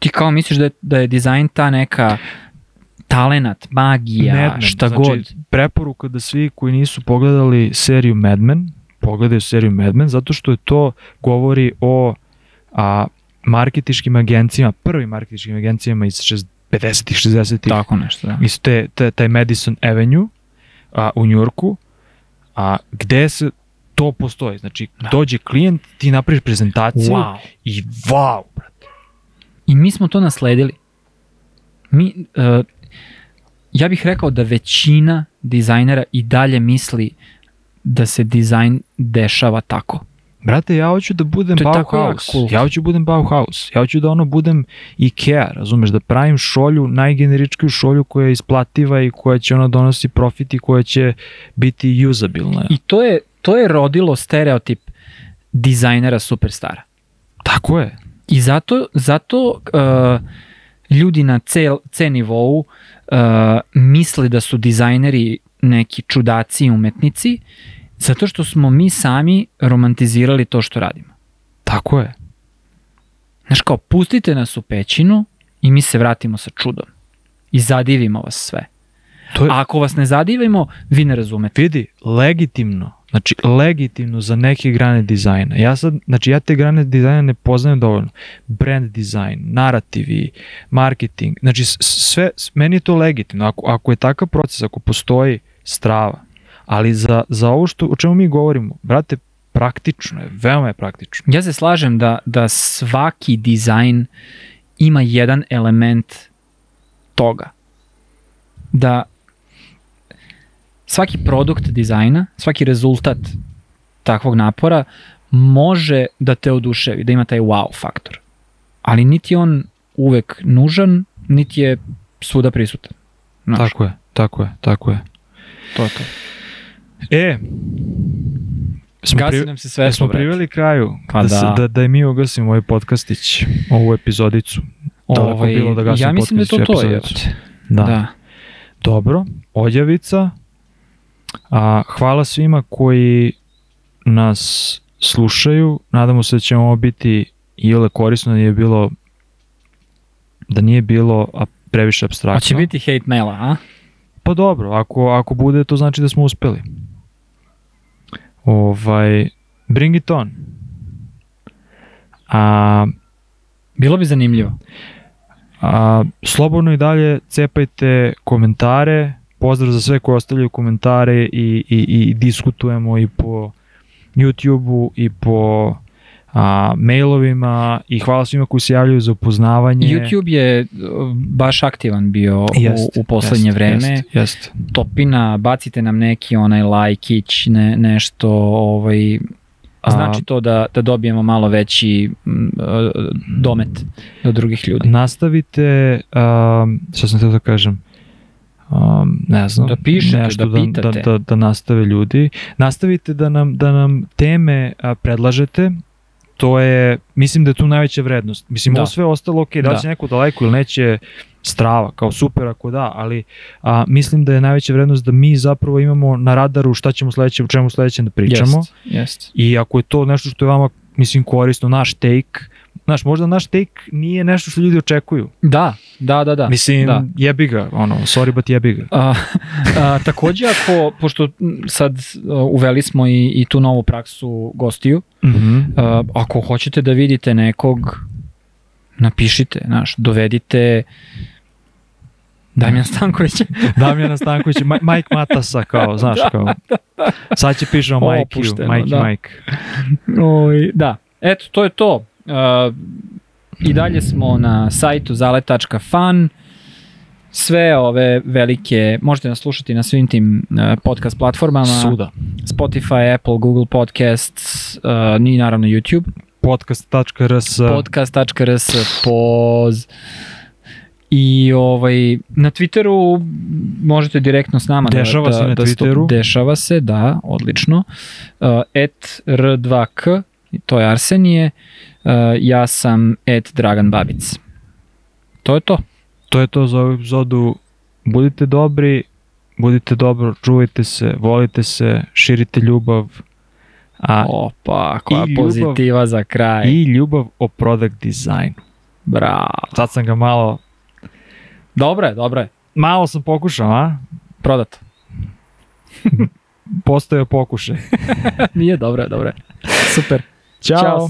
ti kao misliš da je, da je dizajn ta neka talenat, magija, Mad Men, šta znači, god. Preporuka da svi koji nisu pogledali seriju Mad Men, pogledaju seriju Mad Men, zato što je to govori o a, marketičkim agencijama, prvim marketičkim agencijama iz šest- 50-ih, 60-ih, Tako nešto, da. iz te, te, taj Madison Avenue a, u Njurku, a, gde se to postoji. Znači, Da. dođe klijent, ti napraviš prezentaciju Wow. i wow, brate. I mi smo to nasledili. Mi, uh, ja bih rekao da većina dizajnera i dalje misli da se dizajn dešava tako. Brate, ja hoću da budem Bauhaus. kult. Ja hoću da budem Bauhaus. Ja hoću da ono budem Ikea, razumeš, da pravim šolju, najgeneričkiju šolju koja je isplativa i koja će ono donosi profit i koja će biti usabilna. I to je, to je rodilo stereotip dizajnera superstara. Tako je. I zato, zato uh, ljudi na C, C nivou uh, misle da su dizajneri neki čudaci i umetnici, zato što smo mi sami romantizirali to što radimo. Tako je. Znaš kao, pustite nas u pećinu i mi se vratimo sa čudom. I zadivimo vas sve. To je, A ako vas ne zadivimo, vi ne razumete. vidi, legitimno, znači legitimno za neke grane dizajna. Ja sad, znači ja te grane dizajna ne poznajem dovoljno. Brand dizajn, narativi, marketing, znači sve, meni je to legitimno. Ako, ako je takav proces, ako postoji strava, ali za, za ovo što, o čemu mi govorimo, brate, praktično je, veoma je praktično. Ja se slažem da, da svaki dizajn ima jedan element toga. Da svaki produkt dizajna, svaki rezultat takvog napora može da te oduševi, da ima taj wow faktor. Ali niti je on uvek nužan, niti je svuda prisutan. Znaš, Tako je, tako je, tako je. to je to. E, smo, Gasi pri, nam se sve smo priveli kraju Pa da, se- da. da, da i mi ugasimo ovaj podcastić, ovu epizodicu. Ovaj, bilo da gasimo ja mislim da je to to. jebote. Da. da. Dobro, odjavica. A, hvala svima koji nas slušaju. Nadamo se da će ovo biti i ole korisno, da nije bilo da nije bilo a, previše abstraktno. Hoće biti hate maila, a? Pa dobro, ako, ako bude, to znači da smo uspeli. Ovaj, bring it on. A, Bilo bi zanimljivo. a, slobodno i dalje cepajte komentare, pozdrav za sve koji ostavljaju komentare i, i, i diskutujemo i po YouTube-u i po a, mailovima i hvala svima koji se javljaju za upoznavanje. YouTube je uh, baš aktivan bio Jest, u, u poslednje jest, vreme. Jest, jest. Topina, bacite nam neki onaj lajkić, ne, nešto, ovaj, znači to da, da dobijemo malo veći uh, domet do drugih ljudi. Nastavite, um, šta sam htio da kažem, um, ne znam, Da pišete, nešto da pitate. Da, da, da nastave ljudi. Nastavite da nam, da nam teme a, predlažete, to je, mislim da je tu najveća vrednost. Mislim, Da. ovo sve ostalo, ok, da, li Da. će neko daleko ili neće, strava, kao super ako da, ali a, mislim da je najveća vrednost da mi zapravo imamo na radaru šta ćemo sledeće, u čemu sledeće da pričamo. Jest, jest. I ako je to nešto što je vama, mislim, korisno, naš take, znaš, možda naš take nije nešto što ljudi očekuju. Da, da, da, da. Mislim, da. jebi ga, ono, sorry but jebi ga. A, a, takođe ako, pošto sad uveli smo i, i tu novu praksu gostiju, Mm -hmm. a, ako hoćete da vidite nekog, napišite, znaš, dovedite Damjan Stanković. Damjana Stanković, Ma- Mike Matasa, kao, znaš, kao. Sad će pišemo Mike Mike, da. Mike. Oj, da, eto, to je to. Uh, I dalje smo na sajtu zale.fan. Sve ove velike, možete nas slušati na svim tim uh, podcast platformama. Suda. Spotify, Apple, Google Podcasts, uh, ni naravno YouTube. Podcast.rs Podcast.rs, poz. I ovaj, na Twitteru možete direktno s nama Dešava da, se da, na da sto- Twitteru. Dešava se, da, odlično. Uh, et R2K, to je Arsenije, uh, ja sam et Dragan Babic. To je to. To je to za ovu epizodu. Budite dobri, budite dobro, čuvajte se, volite se, širite ljubav. A, Opa, koja ljubav- pozitiva za kraj. I ljubav o product designu. Bravo. Sad sam ga malo, Dobro je, dobro je. malo sam pokušao, a? Prodato. Postoje pokušaj. Nije dobro dobro je. Super. Ćao. Ćao.